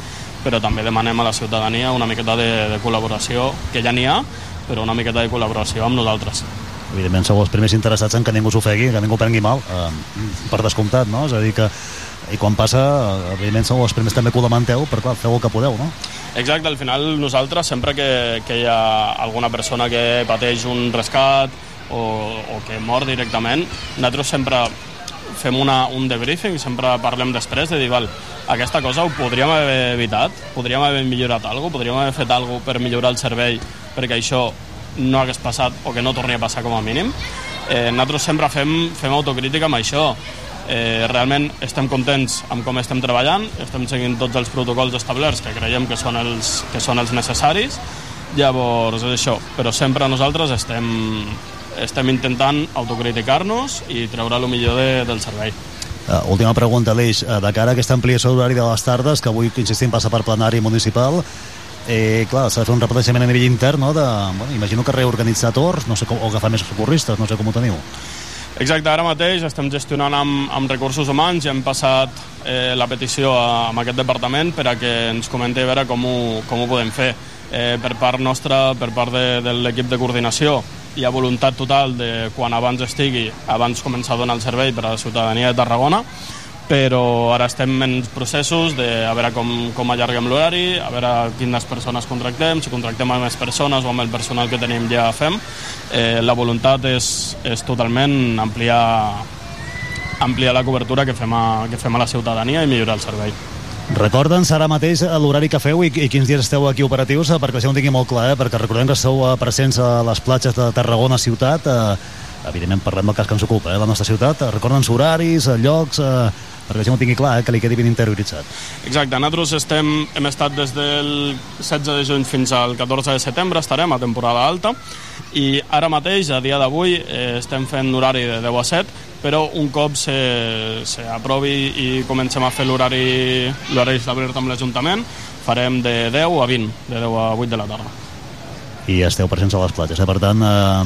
però també demanem a la ciutadania una miqueta de, de col·laboració, que ja n'hi ha, però una miqueta de col·laboració amb nosaltres.
Evidentment sou els primers interessats en que ningú s'ofegui, que ningú prengui mal, eh, per descomptat, no? És a dir que i quan passa, evidentment sou els primers també que ho lamenteu, però clar, feu el que podeu, no?
Exacte, al final nosaltres, sempre que, que hi ha alguna persona que pateix un rescat o, o que mor directament, nosaltres sempre fem una, un debriefing, sempre parlem després de dir, val, aquesta cosa ho podríem haver evitat, podríem haver millorat alguna cosa, podríem haver fet alguna cosa per millorar el servei perquè això no hagués passat o que no torni a passar com a mínim. Eh, nosaltres sempre fem, fem autocrítica amb això. Eh, realment estem contents amb com estem treballant, estem seguint tots els protocols establerts que creiem que són els, que són els necessaris, llavors és això, però sempre nosaltres estem, estem intentant autocriticar-nos i treure el millor de, del servei.
Uh, última pregunta, Aleix. Uh, de cara a aquesta ampliació d'horari de les tardes, que avui, insistim, passa per plenari municipal, eh, clar, s'ha de fer un replanejament a nivell intern, no? De, bueno, imagino que reorganitzar torns, no sé com, o agafar més socorristes, no sé com ho teniu.
Exacte, ara mateix estem gestionant amb, amb recursos humans i hem passat eh, la petició a, a aquest departament per a que ens comenti a veure com ho, com ho podem fer. Eh, per part nostra, per part de, de l'equip de coordinació, hi ha voluntat total de quan abans estigui, abans començar a donar el servei per a la ciutadania de Tarragona, però ara estem en processos de a veure com, com allarguem l'horari, a veure quines persones contractem, si contractem a més persones o amb el personal que tenim ja fem. Eh, la voluntat és, és totalment ampliar, ampliar la cobertura que fem, a, que fem a la ciutadania i millorar el servei.
Recorda'ns ara mateix eh, l'horari que feu i, i quins dies esteu aquí operatius, eh, perquè això ho tingui molt clar, eh? perquè recordem que esteu eh, presents a les platges de Tarragona ciutat, eh, evidentment parlem del cas que ens ocupa, eh, la nostra ciutat, recorda'ns horaris, llocs, eh, perquè això ho tingui clar, eh, que li quedi ben interioritzat.
Exacte, nosaltres estem, hem estat des del 16 de juny fins al 14 de setembre, estarem a temporada alta, i ara mateix, a dia d'avui, eh, estem fent horari de 10 a 7, però un cop se, se aprovi i comencem a fer l'horari l'horari establert amb l'Ajuntament, farem de 10 a 20, de 10 a 8 de la tarda.
i esteu presents a les platges. Eh? Per tant, eh,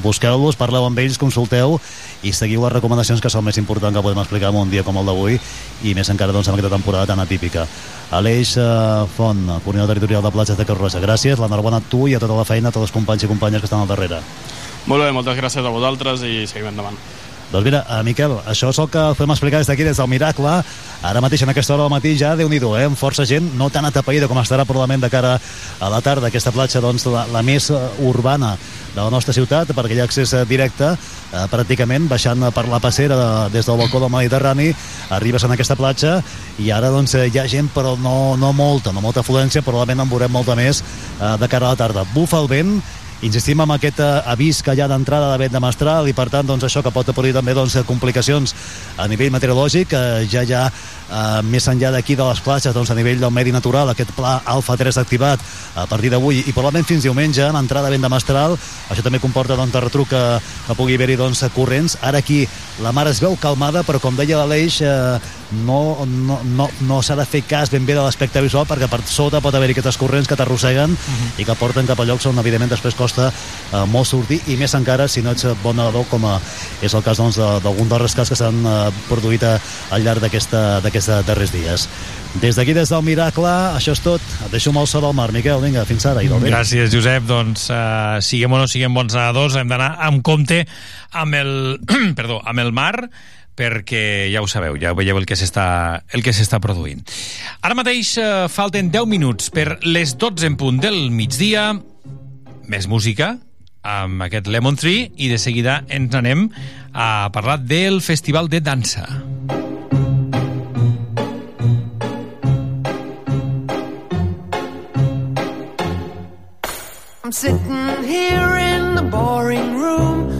busqueu-los, parleu amb ells, consulteu i seguiu les recomanacions que són més importants que podem explicar en un dia com el d'avui i més encara doncs, en aquesta temporada tan atípica. Aleix eh, Font, coordinador territorial de platges de Creu Roja, gràcies, l'enhorabona a tu i a tota la feina, a tots els companys i companyes que estan al darrere.
Molt bé, moltes gràcies a vosaltres i seguim endavant.
Doncs mira, eh, Miquel, això és el que podem explicar des d'aquí, des del Miracle. Ara mateix, en aquesta hora del matí, ja, déu nhi eh? amb força gent, no tan atapeïda com estarà probablement de cara a la tarda, aquesta platja, doncs, la, la més eh, urbana de la nostra ciutat, perquè hi ha accés eh, directe, eh, pràcticament, baixant per la passera de, des del balcó del Mediterrani, arribes en aquesta platja i ara, doncs, hi ha gent, però no, no molta, no molta afluència, probablement en veurem molta més eh, de cara a la tarda. Bufa el vent, insistim en aquest eh, avís que hi ha d'entrada de vent de mestral i per tant doncs, això que pot produir també doncs, complicacions a nivell meteorològic eh, ja ja eh, més enllà d'aquí de les platges doncs, a nivell del medi natural aquest pla alfa 3 activat a partir d'avui i probablement fins diumenge en entrada de vent de mestral. Això també comporta doncs, de retruc que, que pugui haver-hi doncs, corrents. Ara aquí la mar es veu calmada però com deia l'Aleix eh, no, no, no, no s'ha de fer cas ben bé de l'aspecte visual perquè per sota pot haver-hi aquestes corrents que t'arrosseguen i que porten cap a llocs on evidentment després costa eh, molt sortir i més encara si no ets bon nedador com eh, és el cas doncs, d'algun dels rescats que s'han eh, produït eh, al llarg d'aquests darrers dies. Des d'aquí, des del Miracle, això és tot. Et deixo el so del mar, Miquel. Vinga, fins ara. I del.
Gràcies, Josep. Doncs, uh, siguem o no siguem bons nedadors, hem d'anar amb compte amb el, perdó, amb el mar, perquè ja ho sabeu, ja veieu el que s'està produint. Ara mateix uh, falten 10 minuts per les 12 en punt del migdia. Més música amb aquest Lemon Tree i de seguida ens anem a parlar del Festival de Dansa.
I'm sitting here in the boring room.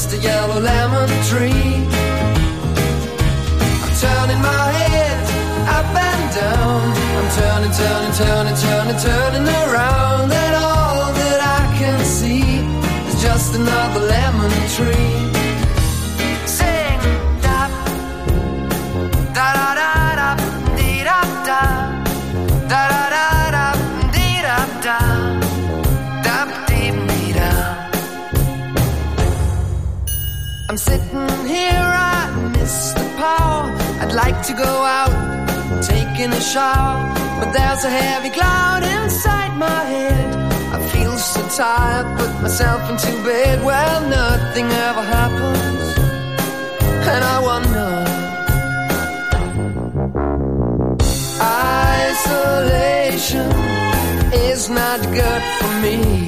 just a yellow lemon tree. I'm turning my head up and down. I'm turning, turning, turning, turning, turning around, and all that I can see is just another lemon tree. To go out, taking a shower, but there's a heavy cloud inside my head. I feel so tired, put myself into bed. Well, nothing ever happens, and I wonder. Isolation is not good for me.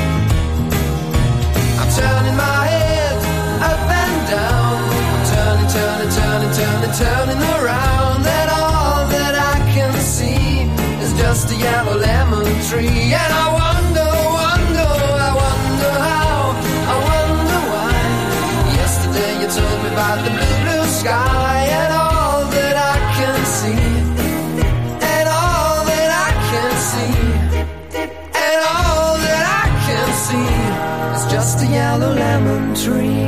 Turning my head up and down. I'm turning,
and turning around, and all that I can see is just a yellow lemon tree. And I wonder, wonder, I wonder how, I wonder why. Yesterday you told me about the blue, blue sky, yellow lemon tree.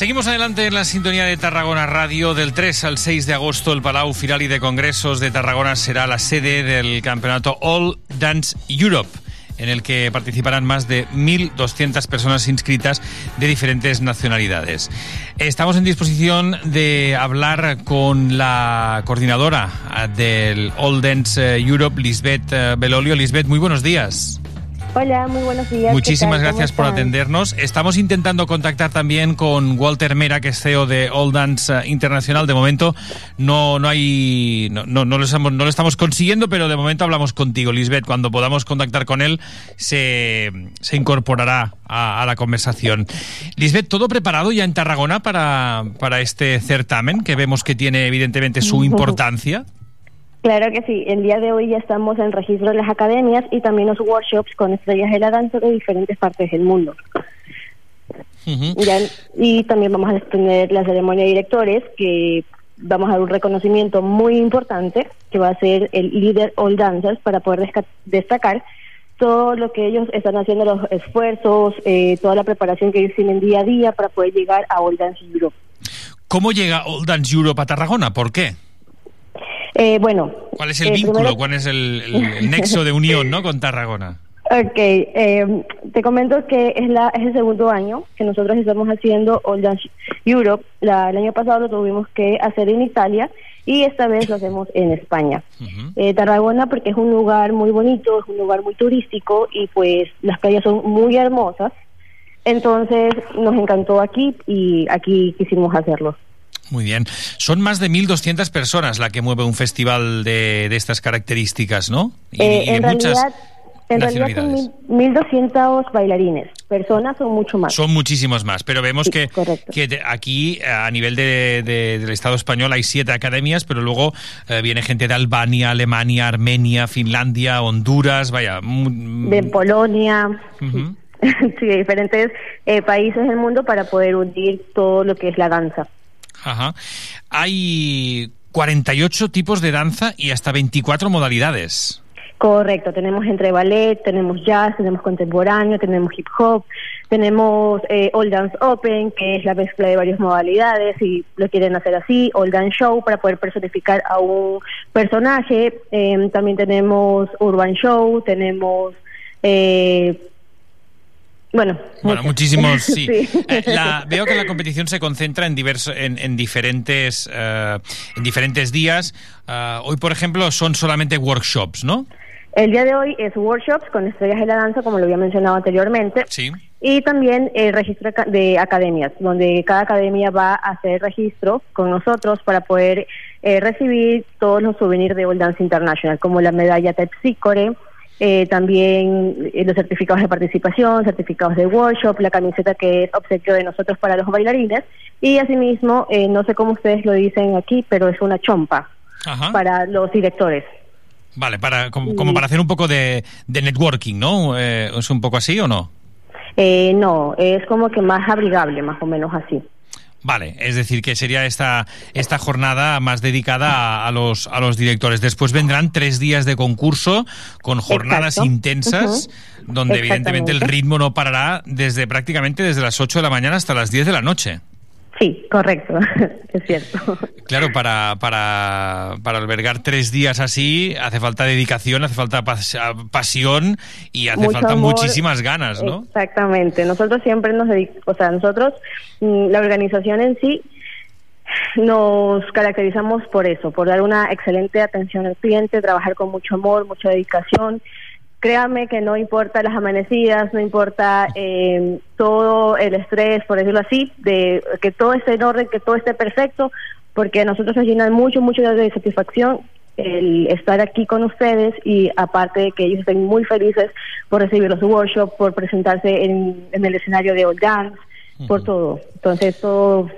Seguimos adelante en la sintonía de Tarragona Radio. Del 3 al 6 de agosto, el Palau Firali de Congresos de Tarragona será la sede del campeonato All Dance Europe en el que participarán más de 1.200 personas inscritas de diferentes nacionalidades. Estamos en disposición de hablar con la coordinadora del All Dance eh, Europe, Lisbeth eh, Belolio. Lisbeth, muy buenos días.
Hola, muy buenos días.
Muchísimas
¿qué tal? ¿Cómo
gracias por atendernos. Estamos intentando contactar también con Walter Mera, que es CEO de All Dance eh, Internacional. De momento no, no hay, no, no, no lo estamos, no lo estamos consiguiendo, pero de momento hablamos contigo, Lisbeth. Cuando podamos contactar con él, se, se incorporará a, a la conversación. Lisbeth, ¿todo preparado ya en Tarragona para, para este certamen, que vemos que tiene evidentemente su importancia?
Claro que sí. El día de hoy ya estamos en registro de las academias y también los workshops con estrellas de la danza de diferentes partes del mundo. Ya- y también vamos a tener la ceremonia de directores que vamos a dar un reconocimiento muy importante que va a ser el líder All Dancers para poder destacar todo lo que ellos están haciendo, los esfuerzos, eh, toda la preparación que ellos tienen día a día para poder llegar a All Dance Europe.
¿Cómo llega All Dance Europe a Tarragona? ¿Por qué?
Eh, bueno.
¿Cuál es el
eh,
vínculo?
primero-
¿Cuál es el, el- el nexo de unión ¿no? con Tarragona?
Ok, eh, te comento que es, la, es el segundo año que nosotros estamos haciendo All Dance Europe. La- el año pasado lo tuvimos que hacer en Italia y esta vez lo hacemos en España. Eh, Tarragona porque es un lugar muy bonito, es un lugar muy turístico y pues las playas son muy hermosas. Entonces nos encantó aquí y aquí quisimos hacerlo.
Muy bien. Son más de 1.200 personas la que mueve un festival de, de estas características, ¿no? Y,
Eh,
y de
en
muchas
realidad, en realidad son
nacionalidades.
mil- 1.200 bailarines. Personas son mucho más.
Son muchísimos más, pero vemos
Sí,
que, que aquí a nivel de, de- del Estado español hay siete academias, pero luego eh, viene gente de Albania, Alemania, Armenia, Finlandia, Honduras, vaya.
de Polonia,
Ujú.
sí, de diferentes eh, países del mundo para poder unir todo lo que es la danza.
Ajá. Hay 48 tipos de danza y hasta 24 modalidades.
Correcto, tenemos entre ballet, tenemos jazz, tenemos contemporáneo, tenemos hip hop, tenemos eh, All Dance Open, que es la mezcla de varias modalidades, y lo quieren hacer así, All Dance Show para poder personificar a un personaje, eh, también tenemos Urban Show, tenemos... eh, bueno,
Bueno, muchísimos, sí.
Sí.
Eh, la- veo que la competición se concentra en, diverso, en, en diferentes, eh, en diferentes días. Ah, hoy, por ejemplo, son solamente workshops, ¿no?
El día de hoy es workshops con estrellas de la danza, como lo había mencionado anteriormente.
Sí.
Y también el registro de academias, donde cada academia va a hacer registro con nosotros para poder eh, recibir todos los souvenirs de All Dance International, como la medalla Tepsicore, eh, también eh, los certificados de participación, certificados de workshop, la camiseta que es obsequio de nosotros para los bailarines y asimismo, eh, no sé cómo ustedes lo dicen aquí, pero es una chompa
Ajá.
para los directores.
Vale, para, como, como para hacer un poco de, de networking, ¿no? Eh, ¿Es un poco así o no?
Eh, no, es como que más abrigable, más o menos así.
Vale, es decir, que sería esta, esta jornada más dedicada a, a los, a los directores. Después vendrán tres días de concurso con jornadas
Exacto.
intensas, donde evidentemente el ritmo no parará desde prácticamente desde las 8 de la mañana hasta las 10 de la noche.
Sí, correcto, es cierto.
Claro, para, para, para albergar tres días así hace falta dedicación, hace falta pas- pasión y hace
Mucho
falta
amor.
muchísimas ganas, ¿no?
Exactamente. Nosotros siempre nos dedicamos, o sea, nosotros, mm, la organización en sí, nos caracterizamos por eso, por dar una excelente atención al cliente, trabajar con mucho amor, mucha dedicación. Créame que no importa las amanecidas, no importa eh, todo el estrés, por decirlo así, de que todo esté en orden, que todo esté perfecto, porque a nosotros nos llena mucho, mucho de satisfacción el estar aquí con ustedes y aparte de que ellos estén muy felices por recibir los workshops, por presentarse en, en el escenario de Old Dance, por todo. Entonces todo,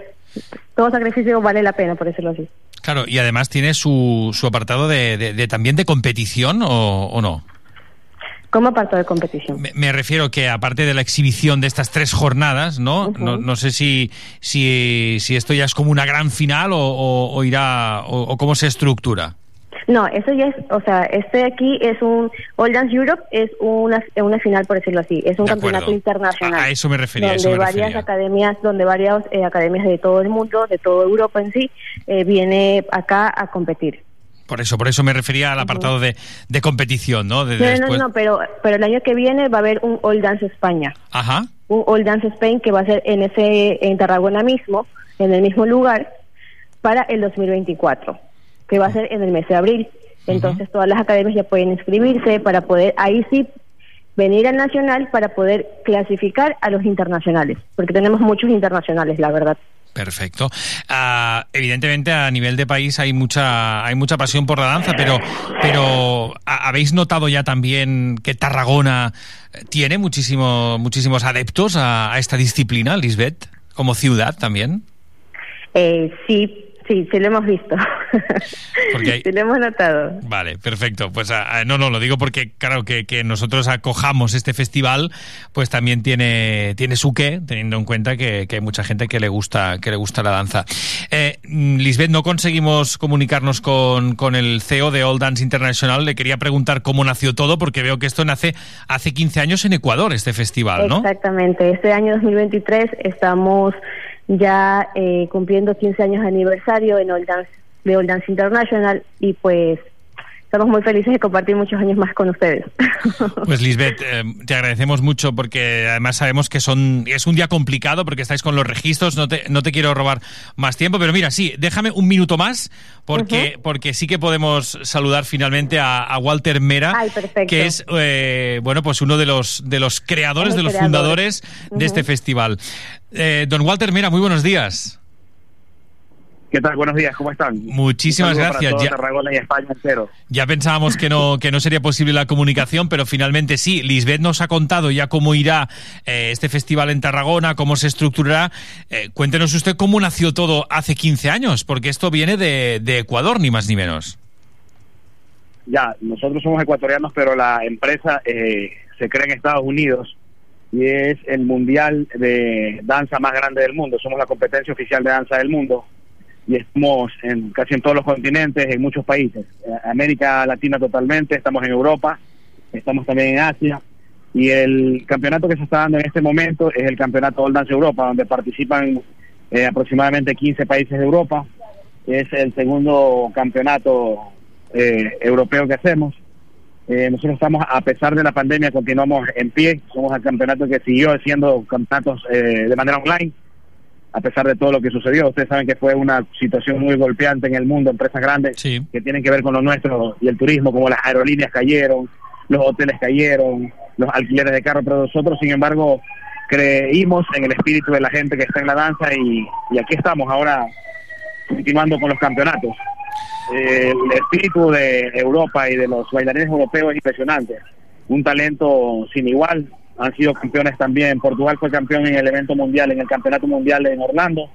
todo sacrificio vale la pena, por decirlo así.
Claro, y además tiene su, su apartado de, de- de también de competición o, o no.
Como apartado de competición.
Me, me refiero que aparte de la exhibición de estas tres jornadas, ¿no? no, no sé si, si, si esto ya es como una gran final o, o- o irá o, o cómo se estructura.
No, eso ya es, o sea, este aquí es un, All Dance Europe es una, una final, por decirlo así, es un
De
campeonato
acuerdo.
internacional.
A, a eso me refería,
donde
eso me
varias
refería.
academias, donde varias eh, academias de todo el mundo, de toda Europa en sí, eh, viene acá a competir.
Por eso, por eso me refería al apartado de, de competición, ¿no? De, de
No, no,
después-
no, pero, pero el año que viene va a haber un All Dance España,
Ajá.
un All Dance Spain que va a ser en ese en Tarragona mismo, en el mismo lugar, para el 2024, que va a ser en el mes de abril. Entonces todas las academias ya pueden inscribirse para poder ahí sí venir al nacional para poder clasificar a los internacionales, porque tenemos muchos internacionales, la verdad.
Perfecto. Ah, evidentemente a nivel de país hay mucha hay mucha pasión por la danza, pero pero ¿ha- habéis notado ya también que Tarragona eh, tiene muchísimo, muchísimos adeptos a, a esta disciplina, Lisbeth, como ciudad también.
Eh, sí, sí, sí lo hemos visto.
Porque hay-
sí lo hemos notado.
Vale, perfecto. Pues ah, no, no, lo digo porque, claro, que, que nosotros acojamos este festival, pues también tiene, tiene su qué, teniendo en cuenta que, que hay mucha gente que le gusta, que le gusta la danza. Eh, Lisbeth, no conseguimos comunicarnos con, con el CEO de All Dance International. Le quería preguntar cómo nació todo, porque veo que esto nace hace 15 años en Ecuador, este festival, ¿no?
Exactamente. Este año 2023 estamos ya eh, cumpliendo 15 años de aniversario en All Dance, de Dance International y pues estamos muy felices de compartir muchos años más con ustedes.
Pues Lisbeth, eh, te agradecemos mucho porque además sabemos que son es un día complicado porque estáis con los registros, no te, no te quiero robar más tiempo, pero mira, sí, déjame un minuto más porque, porque sí que podemos saludar finalmente a, a Walter Mera,
Ay,
que es eh, bueno pues uno de los de los creadores, de los fundadores de este festival. Eh, don Walter Mera, muy buenos días.
¿Qué tal? Buenos días, ¿cómo están?
Muchísimas gracias.
Para todo
Ya-
Tarragona y España entero.
Ya pensábamos que no, que no sería posible la comunicación, pero finalmente sí. Lisbeth nos ha contado ya cómo irá eh, este festival en Tarragona, cómo se estructurará. Eh, cuéntenos usted cómo nació todo hace 15 años, porque esto viene de, de Ecuador, ni más ni menos.
Ya, nosotros somos ecuatorianos, pero la empresa eh, se crea en Estados Unidos y es el mundial de danza más grande del mundo. Somos la competencia oficial de danza del mundo y estamos en casi en todos los continentes, en muchos países. Eh, América Latina totalmente, estamos en Europa, estamos también en Asia. Y el campeonato que se está dando en este momento es el campeonato All Dance Europa, donde participan eh, aproximadamente 15 países de Europa. Es el segundo campeonato eh, europeo que hacemos. Eh, nosotros estamos, a pesar de la pandemia, continuamos en pie. Somos el campeonato que siguió haciendo campeonatos eh, de manera online, a pesar de todo lo que sucedió. Ustedes saben que fue una situación muy golpeante en el mundo, empresas grandes que tienen que ver con lo nuestro y el turismo, como las aerolíneas cayeron, los hoteles cayeron, los alquileres de carro, pero nosotros, sin embargo, creímos en el espíritu de la gente que está en la danza y, y aquí estamos ahora continuando con los campeonatos. Eh, el espíritu de Europa y de los bailarines europeos es impresionante. Un talento sin igual. Han sido campeones también. Portugal fue campeón en el evento mundial, en el campeonato mundial en Orlando.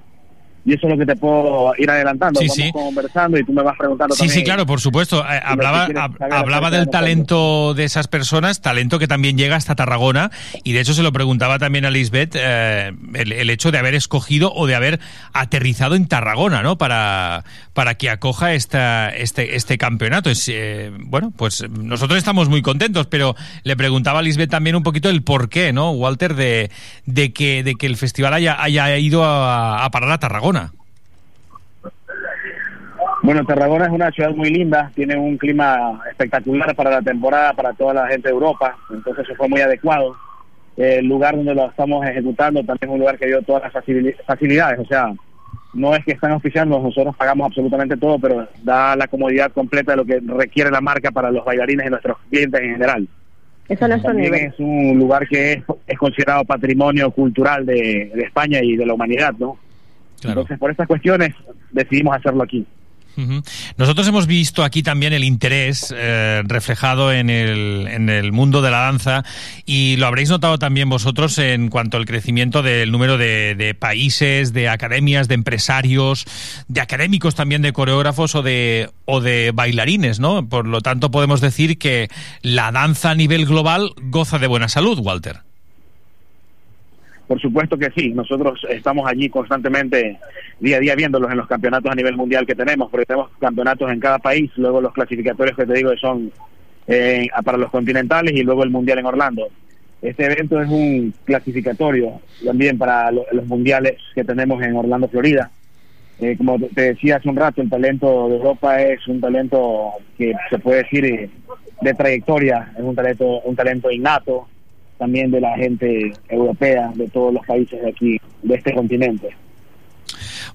Y eso es lo que te puedo ir adelantando.
Sí,
Vamos
sí.
conversando y tú me vas preguntando
Sí,
también.
sí, claro, por supuesto. Eh, hablaba hablaba del talento de esas personas, talento que también llega hasta Tarragona, y de hecho se lo preguntaba también a Lisbeth eh, el, el hecho de haber escogido o de haber aterrizado en Tarragona, ¿no? Para, para que acoja esta, este, este campeonato. Eh, bueno, pues nosotros estamos muy contentos, pero le preguntaba a Lisbeth también un poquito el porqué, ¿no, Walter, de, de, que, de que el festival haya, haya ido a, a parar a Tarragona.
Bueno, Tarragona es una ciudad muy linda, tiene un clima espectacular para la temporada, para toda la gente de Europa, entonces eso fue muy adecuado. El lugar donde lo estamos ejecutando también es un lugar que dio todas las facili- facilidades, o sea, no es que están oficiando, nosotros pagamos absolutamente todo, pero da la comodidad completa de lo que requiere la marca para los bailarines y nuestros clientes en general.
Eso no es
También
nivel.
es un lugar que es, es considerado patrimonio cultural de, de España y de la humanidad, ¿no? Entonces, por estas cuestiones decidimos hacerlo aquí.
Nosotros hemos visto aquí también el interés eh, reflejado en el, en el mundo de la danza y lo habréis notado también vosotros en cuanto al crecimiento del número de, de países, de academias, de empresarios, de académicos también, de coreógrafos o de, o de bailarines, ¿no? Por lo tanto, podemos decir que la danza a nivel global goza de buena salud, Walter.
Por supuesto que sí, nosotros estamos allí constantemente, día a día, viéndolos en los campeonatos a nivel mundial que tenemos, porque tenemos campeonatos en cada país, luego los clasificatorios que te digo que son eh, para los continentales y luego el mundial en Orlando. Este evento es un clasificatorio también para lo- los mundiales que tenemos en Orlando, Florida. Eh, como te decía hace un rato, el talento de Europa es un talento que se puede decir eh, de trayectoria, es un talento, un talento innato también de la gente europea, de todos los países de aquí, de este continente.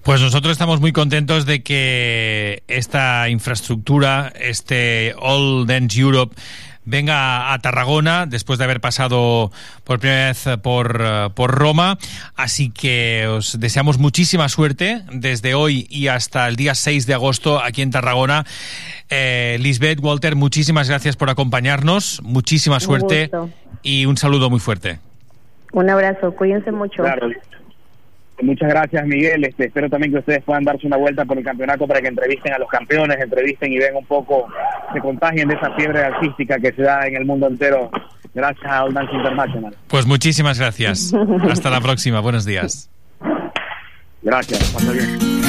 Pues nosotros estamos muy contentos de que esta infraestructura, este All Dance Europe, venga a Tarragona después de haber pasado por primera vez por, eh, por Roma. Así que os deseamos muchísima suerte desde hoy y hasta el día 6 de agosto aquí en Tarragona. Eh, Lisbeth, Walter, muchísimas gracias por acompañarnos. Muchísima suerte y un saludo muy fuerte.
Un abrazo, cuídense mucho.
Claro. Muchas gracias, Miguel. Este, espero también que ustedes puedan darse una vuelta por el campeonato para que entrevisten a los campeones, entrevisten y vean un poco, se contagien de esa fiebre artística que se da en el mundo entero gracias a All Dance International.
Pues muchísimas gracias. Hasta la próxima. Buenos días.
Gracias, bien.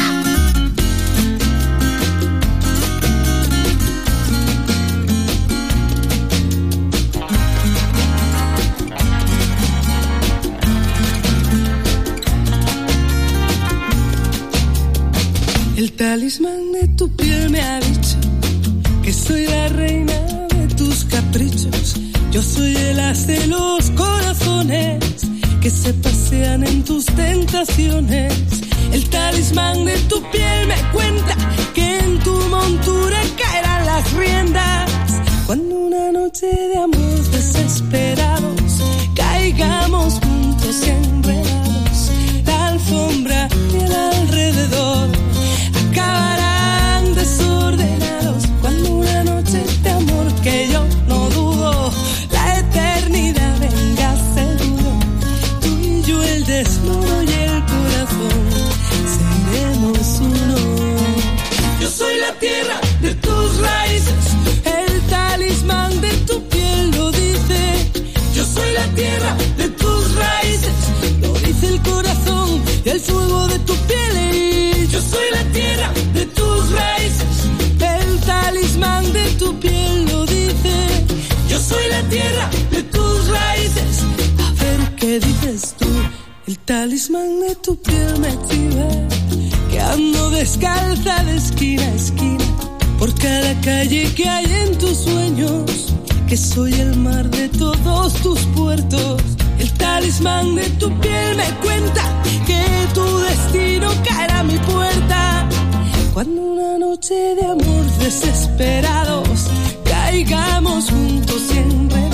El talismán de tu piel me ha dicho que soy la reina de tus caprichos. Yo soy el as de los corazones que se pasean en tus tentaciones. El talismán de tu piel me cuenta que en tu montura caerán las riendas. Cuando una noche de amor desesperados caigamos juntos y talismán de tu piel me exhibe que ando descalza de esquina a esquina por cada calle que hay en tus sueños, que soy el mar de todos tus puertos. El talismán de tu piel me cuenta que tu destino caerá a mi puerta. Cuando una noche de amor desesperados caigamos juntos y enredados,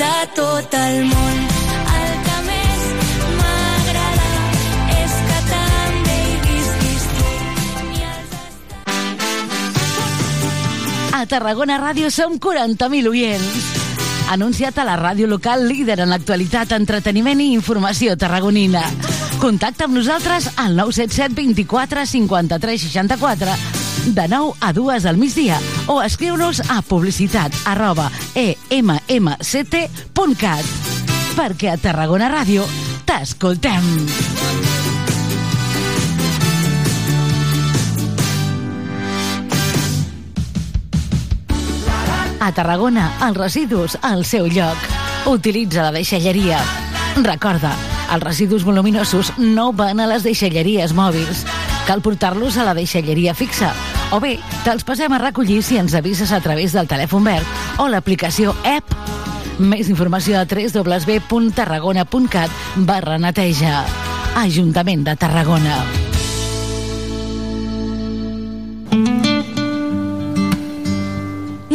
De tot el món. El que més m'agrada és que també hi visquis tu.
A Tarragona Ràdio som 40.000 oients. Anunciat a la ràdio local líder en l'actualitat, entreteniment i informació tarragonina. Contacta amb nosaltres al 977 24 53 64 de 9 a 2 al migdia o escriu-nos a publicitat arroba emmct.cat perquè a Tarragona Ràdio t'escoltem. A Tarragona, els residus al seu lloc. Utilitza la deixalleria. Recorda, els residus voluminosos no van a les deixalleries mòbils. Cal portar-los a la deixalleria fixa. O bé, te'ls passem a recollir si ens avises a través del telèfon verd o l'aplicació app. Més informació a www.tarragona.cat barra neteja. Ajuntament de Tarragona.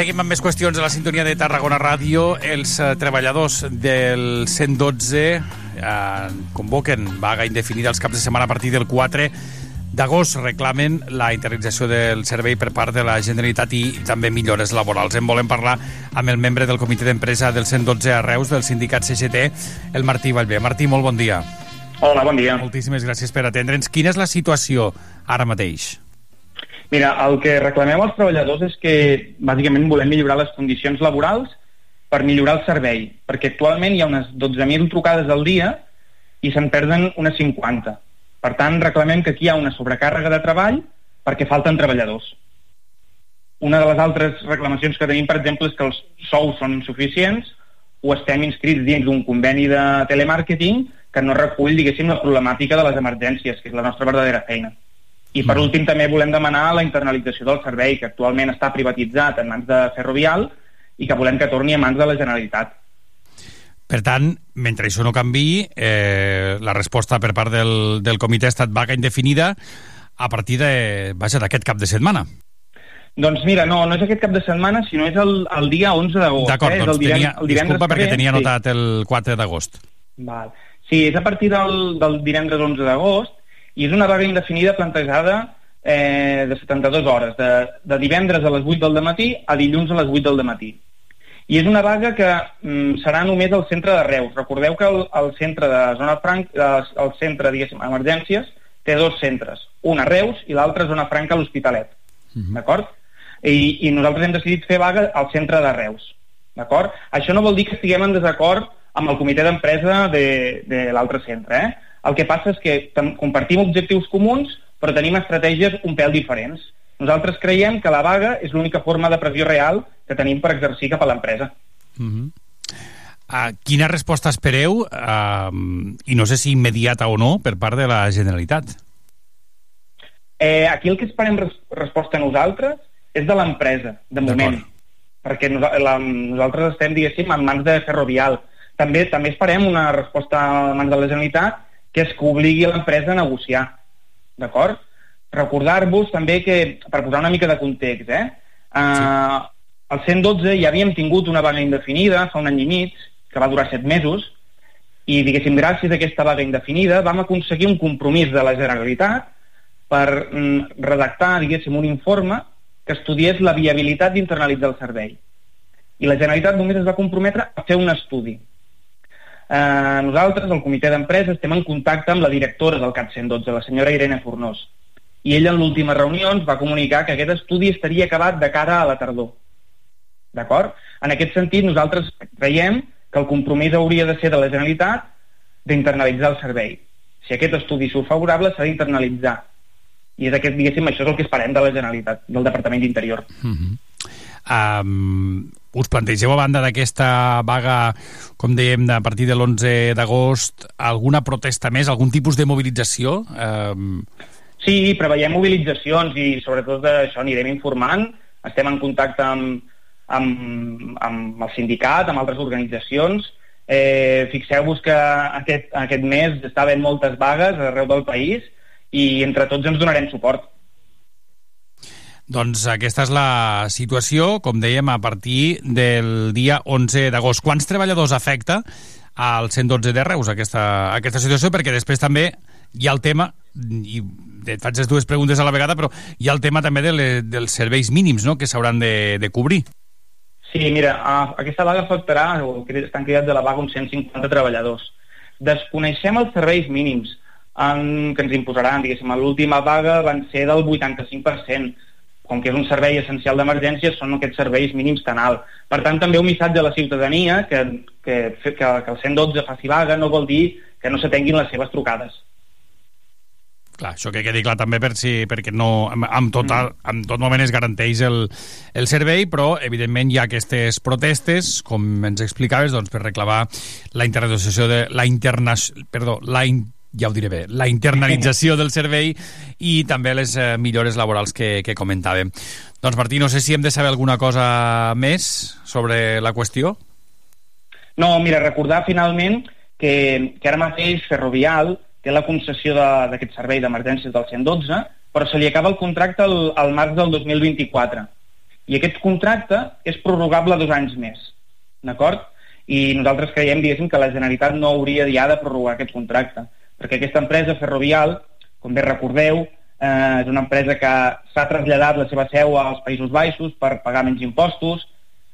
Seguim amb més qüestions de la sintonia de Tarragona Ràdio. Els eh, treballadors del 112 eh, convoquen vaga indefinida els caps de setmana a partir del 4 d'agost. Reclamen la internalització del servei per part de la Generalitat i també millores laborals. En volem parlar amb el membre del comitè d'empresa del 112 a Reus, del sindicat CGT, el Martí Vallvé. Martí, molt bon dia.
Hola, bon dia.
Moltíssimes gràcies per atendre'ns. Quina és la situació ara mateix?
Mira, el que reclamem als treballadors és que bàsicament volem millorar les condicions laborals per millorar el servei, perquè actualment hi ha unes 12.000 trucades al dia i se'n perden unes 50. Per tant, reclamem que aquí hi ha una sobrecàrrega de treball perquè falten treballadors. Una de les altres reclamacions que tenim, per exemple, és que els sous són insuficients o estem inscrits dins d'un conveni de telemàrqueting que no recull, diguéssim, la problemàtica de les emergències, que és la nostra verdadera feina. I per últim també volem demanar la internalització del servei, que actualment està privatitzat en mans de Ferrovial i que volem que torni a mans de la Generalitat.
Per tant, mentre això no canvi, eh, la resposta per part del, del comitè ha estat vaga indefinida a partir de, vaja, d'aquest cap de setmana.
Doncs mira, no, no és aquest cap de setmana, sinó és el, el dia 11 d'agost.
D'acord,
eh?
Doncs tenia,
el divendres
disculpa perquè tenia
sí.
notat el 4 d'agost.
Val. Sí, és a partir del, del divendres 11 d'agost i és una vaga indefinida plantejada eh, de 72 hores, de, de divendres a les 8 del matí a dilluns a les 8 del matí. I és una vaga que mm, serà només al centre de Reus. Recordeu que el, el centre de zona franca, el, el centre, diguéssim, emergències, té dos centres, un a Reus i l'altre a zona franca a l'Hospitalet. D'acord? I, I nosaltres hem decidit fer vaga al centre de Reus. D'acord? Això no vol dir que estiguem en desacord amb el comitè d'empresa de, de l'altre centre. Eh? El que passa és que compartim objectius comuns, però tenim estratègies un pèl diferents. Nosaltres creiem que la vaga és l'única forma de pressió real que tenim per exercir cap a l'empresa.
Uh quina resposta espereu, uh, i no sé si immediata o no, per part de la Generalitat?
Eh, aquí el que esperem res resposta a nosaltres és de l'empresa, de moment. Perquè nosa la, nosaltres estem, diguéssim, en mans de Ferrovial. També també esperem una resposta a mans de la Generalitat que és que obligui l'empresa a negociar. D'acord? Recordar-vos també que, per posar una mica de context, eh? Uh, al 112 ja havíem tingut una vaga indefinida fa un any i mig, que va durar set mesos, i, diguéssim, gràcies a aquesta vaga indefinida vam aconseguir un compromís de la Generalitat per mm, redactar, diguéssim, un informe que estudiés la viabilitat d'internalitzar el servei. I la Generalitat només es va comprometre a fer un estudi. Eh, nosaltres, el comitè d'empresa, estem en contacte amb la directora del CAP 112, la senyora Irene Fornós. I ella en l'última reunió ens va comunicar que aquest estudi estaria acabat de cara a la tardor. D'acord? En aquest sentit, nosaltres creiem que el compromís hauria de ser de la Generalitat d'internalitzar el servei. Si aquest estudi surt favorable, s'ha d'internalitzar. I és aquest, diguéssim, això és el que esperem de la Generalitat, del Departament d'Interior.
Uh -huh. um, us plantegeu a banda d'aquesta vaga, com dèiem, a partir de l'11 d'agost, alguna protesta més, algun tipus de mobilització? Um,
Sí, preveiem mobilitzacions i sobretot d'això anirem informant. Estem en contacte amb, amb, amb el sindicat, amb altres organitzacions. Eh, Fixeu-vos que aquest, aquest mes està havent moltes vagues arreu del país i entre tots ens donarem suport.
Doncs aquesta és la situació, com dèiem, a partir del dia 11 d'agost. Quants treballadors afecta al 112 de Reus aquesta, aquesta situació? Perquè després també hi ha el tema, i et faig les dues preguntes a la vegada, però hi ha el tema també de le, dels serveis mínims no?, que s'hauran de, de cobrir.
Sí, mira, aquesta vaga afectarà, o estan cridats de la vaga, uns 150 treballadors. Desconeixem els serveis mínims en, que ens imposaran, diguéssim, l'última vaga van ser del 85%, com que és un servei essencial d'emergència, són aquests serveis mínims tan alt. Per tant, també un missatge a la ciutadania que, que, que, que el 112 faci vaga no vol dir que no s'atenguin les seves trucades.
Clar, això que quedi clar també per si, perquè no, amb, tot, amb tot moment es garanteix el, el servei, però evidentment hi ha aquestes protestes, com ens explicaves, doncs, per reclamar la internalització de la interna, perdó, la in, ja ho diré bé, la internalització del servei i també les eh, millores laborals que, que comentàvem. Doncs Martí, no sé si hem de saber alguna cosa més sobre la qüestió.
No, mira, recordar finalment que, que ara mateix Ferrovial té la concessió d'aquest servei d'emergències del 112, però se li acaba el contracte al, al març del 2024. I aquest contracte és prorrogable dos anys més, d'acord? I nosaltres creiem, diguéssim, que la Generalitat no hauria ja de prorrogar aquest contracte, perquè aquesta empresa ferrovial, com bé recordeu, eh, és una empresa que s'ha traslladat la seva seu als Països Baixos per pagar menys impostos,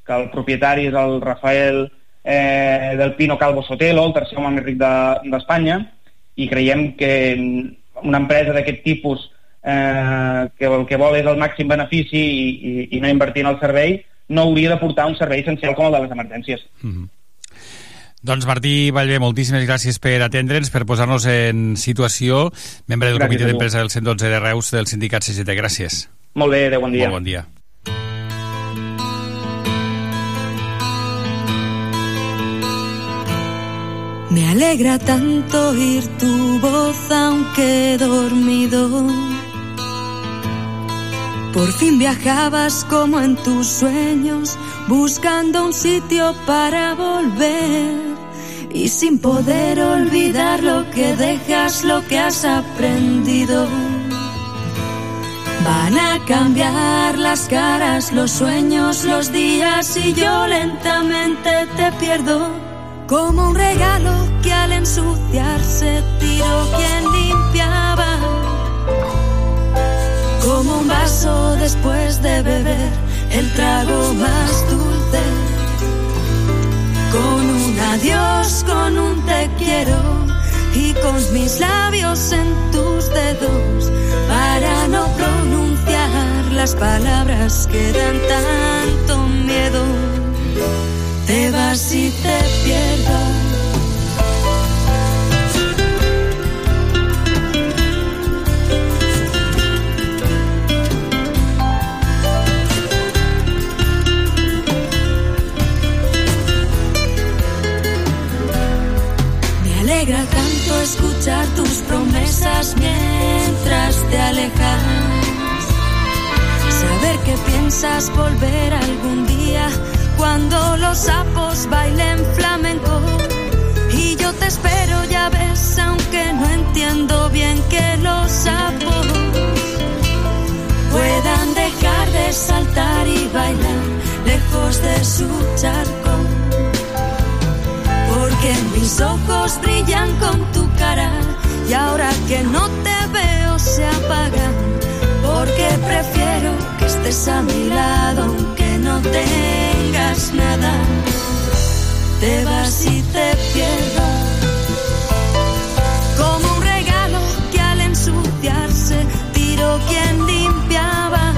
que el propietari és el Rafael eh, del Pino Calvo Sotelo, el tercer home més ric de- d'Espanya, i creiem que una empresa d'aquest tipus eh, que el que vol és el màxim benefici i, i, i no invertir en el servei, no hauria de portar un servei essencial com el de les emergències.
Doncs Martí Vallvé, moltíssimes gràcies per atendre'ns, per posar-nos en situació. Membre del
Gràcies
comitè d'empresa del 112 de Reus del sindicat CGT. Gràcies.
Molt bé, adéu, bon dia.
Molt bon dia.
Me alegra tanto oír tu voz aunque dormido. Por fin viajabas como en tus sueños, buscando un sitio para volver. Y sin poder olvidar lo que dejas, lo que has aprendido. Van a cambiar las caras, los sueños, los días y yo lentamente te pierdo. Como un regalo que al ensuciarse tiró quien limpiaba. Vaso después de beber el trago más dulce. Con un adiós, con un te quiero y con mis labios en tus dedos para no pronunciar las palabras que dan tanto miedo. Te vas y te pierdo. Alegra tanto escuchar tus promesas mientras te alejas. Saber que piensas volver algún día cuando los sapos bailen flamenco. Y yo te espero, ya ves, aunque no entiendo bien que los sapos puedan dejar de saltar y bailar lejos de su charco. Porque mis ojos brillan con tu cara y ahora que no te veo se apagan. Porque prefiero que estés a mi lado aunque no tengas nada. Te vas y te pierdo. Como un regalo que al ensuciarse tiró quien limpiaba.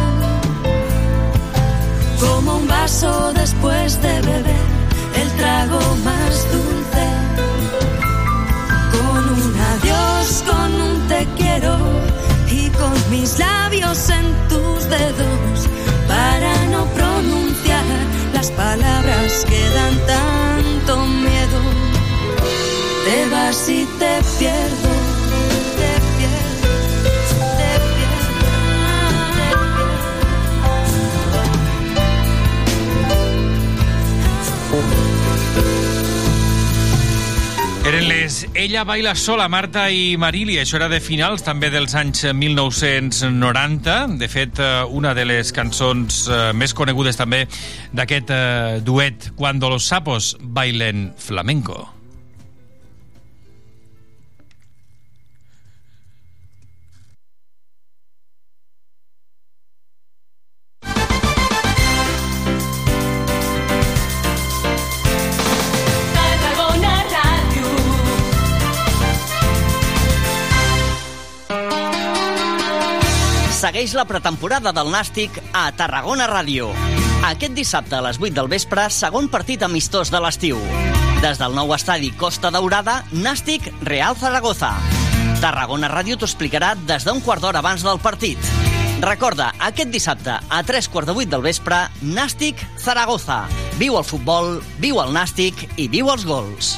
Como un vaso después de beber el trago más dulce. Labios en tus dedos para no pronunciar las palabras que dan tanto miedo. Te vas y te
Ella baila sola, Marta i Marili. Això era de finals també dels anys 1990. De fet, eh, una de les cançons eh, més conegudes també d'aquest eh, duet Cuando los sapos bailen flamenco.
La pretemporada del Nàstic a Tarragona Ràdio. Aquest dissabte a les 8 del vespre, segon partit amistós de l'estiu. Des del nou estadi Costa Daurada, Nàstic Real Zaragoza. Tarragona Ràdio t'ho explicarà des d'un quart d'hora abans del partit. Recorda, aquest dissabte a 3 quarts de 8 del vespre, Nàstic Zaragoza. Viu el futbol, viu el Nàstic i viu els gols.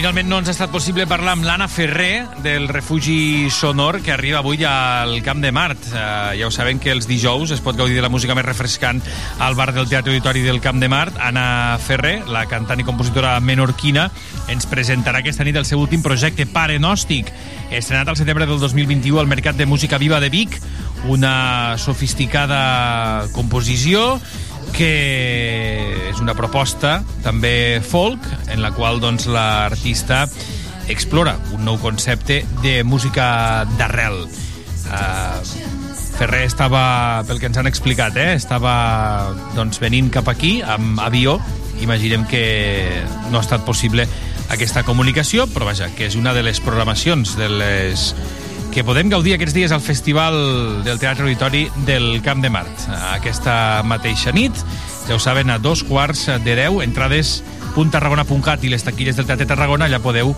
Finalment no ens ha estat possible parlar amb l'Anna Ferrer del refugi sonor que arriba avui al Camp de Mart. Uh, ja ho sabem que els dijous es pot gaudir de la música més refrescant al bar del Teatre Auditori del Camp de Mart. Anna Ferrer, la cantant i compositora menorquina, ens presentarà aquesta nit el seu últim projecte, Pare Nòstic, estrenat al setembre del 2021 al Mercat de Música Viva de Vic, una sofisticada composició que és una proposta també folk en la qual doncs, l'artista explora un nou concepte de música d'arrel. Uh, Ferrer estava, pel que ens han explicat, eh, estava doncs, venint cap aquí amb avió. Imaginem que no ha estat possible aquesta comunicació, però vaja, que és una de les programacions de les que podem gaudir aquests dies al Festival del Teatre Auditori del Camp de Mart. Aquesta mateixa nit, ja ho saben, a dos quarts de deu, entrades puntarragona.cat i les taquilles del Teatre Tarragona, allà podeu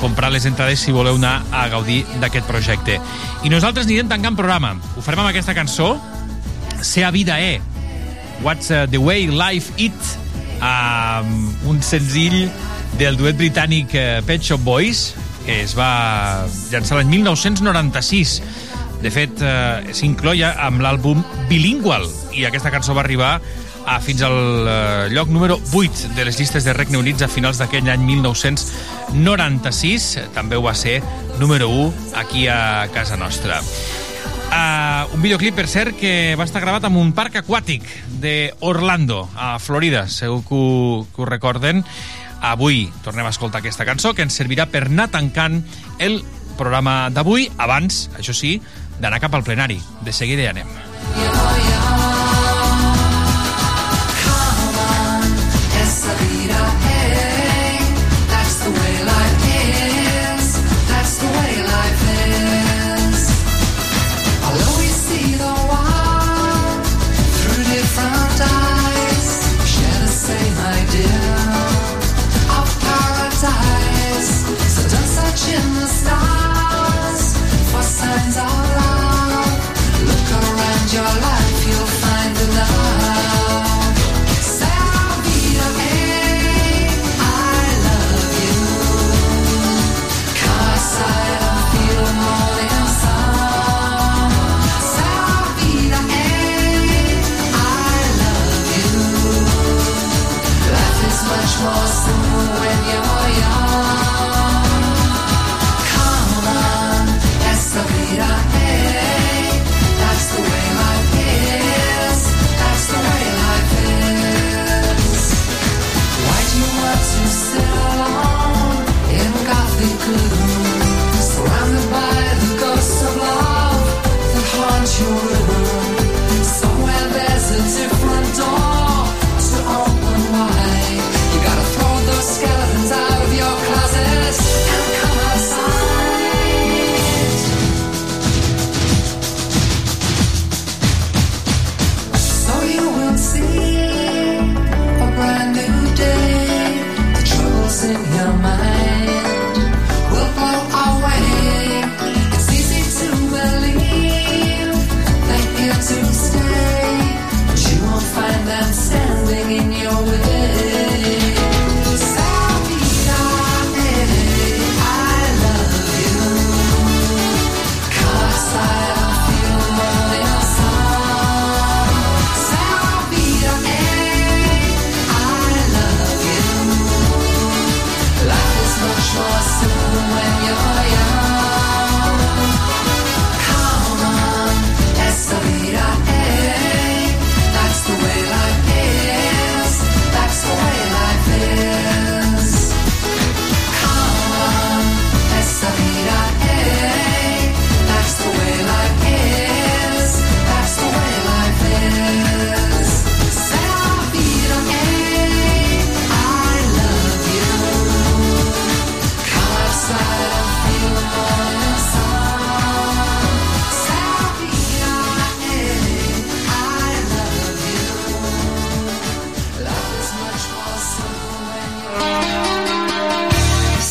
comprar les entrades si voleu anar a gaudir d'aquest projecte. I nosaltres anirem tancant programa. Ho farem amb aquesta cançó, Sea Vida E, What's uh, the Way Life It, uh, un senzill del duet britànic uh, Pet Shop Boys, que es va llançar l'any 1996. De fet, eh, s'incloia amb l'àlbum Bilingual, i aquesta cançó va arribar a fins al eh, lloc número 8 de les llistes de Regne Units a finals d'aquell any 1996. També ho va ser número 1 aquí a casa nostra. Uh, un videoclip, per cert, que va estar gravat en un parc aquàtic d'Orlando, a Florida, segur que ho, que ho recorden. Avui tornem a escoltar aquesta cançó que ens servirà per anar tancant el programa d'avui, abans, això sí, d'anar cap al plenari. De seguida hi anem.
Esa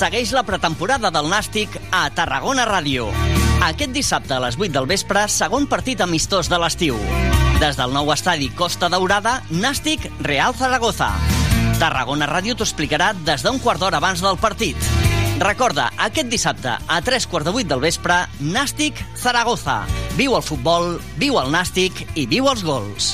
Segueix la pretemporada del Nàstic a Tarragona Ràdio. Aquest dissabte a les 8 del vespre, segon partit amistós de l'estiu. Des del nou estadi Costa Daurada, Nàstic Real Zaragoza. Tarragona Ràdio t'ho explicarà des d'un quart d'hora abans del partit. Recorda, aquest dissabte, a tres quarts de vuit del vespre, Nàstic Zaragoza. Viu el futbol, viu el Nàstic i viu els gols.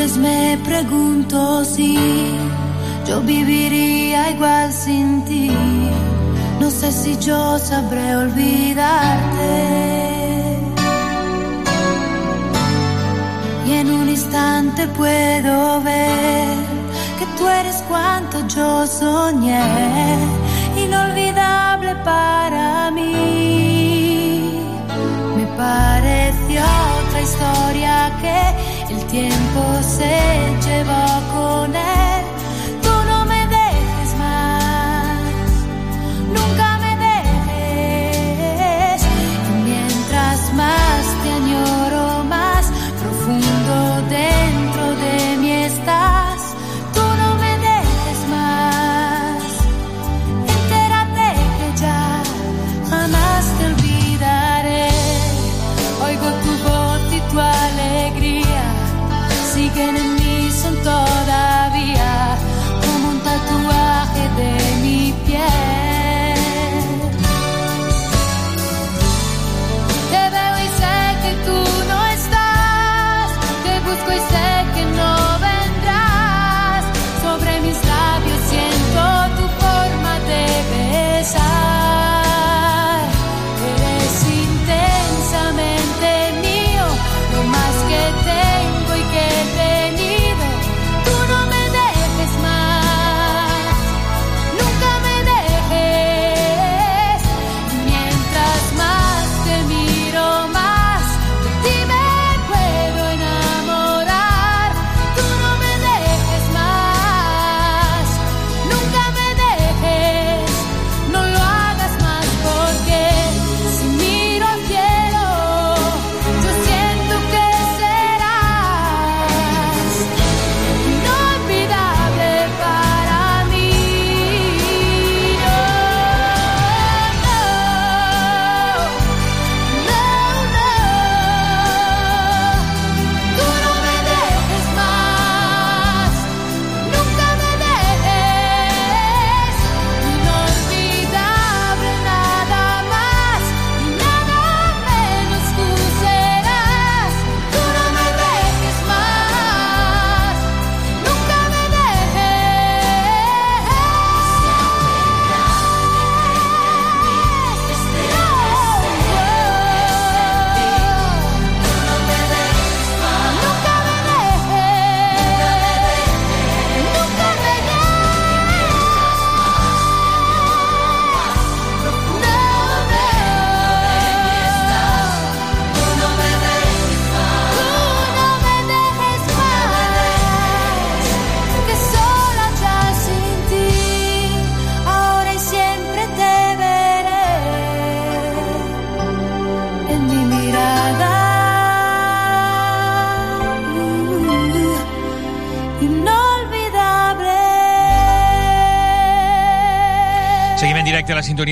veces me pregunto si yo viviría igual sin ti. No sé si yo sabré olvidarte. Y en un instante puedo ver que tú eres cuanto yo soñé, inolvidable para mí. Me pareció otra historia que tiempo se llevó con él.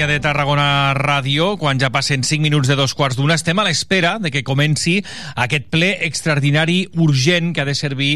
de Tarragona Ràdio. Quan ja passen 5 minuts de dos quarts d'una, estem a l'espera de que comenci aquest ple extraordinari urgent que ha de servir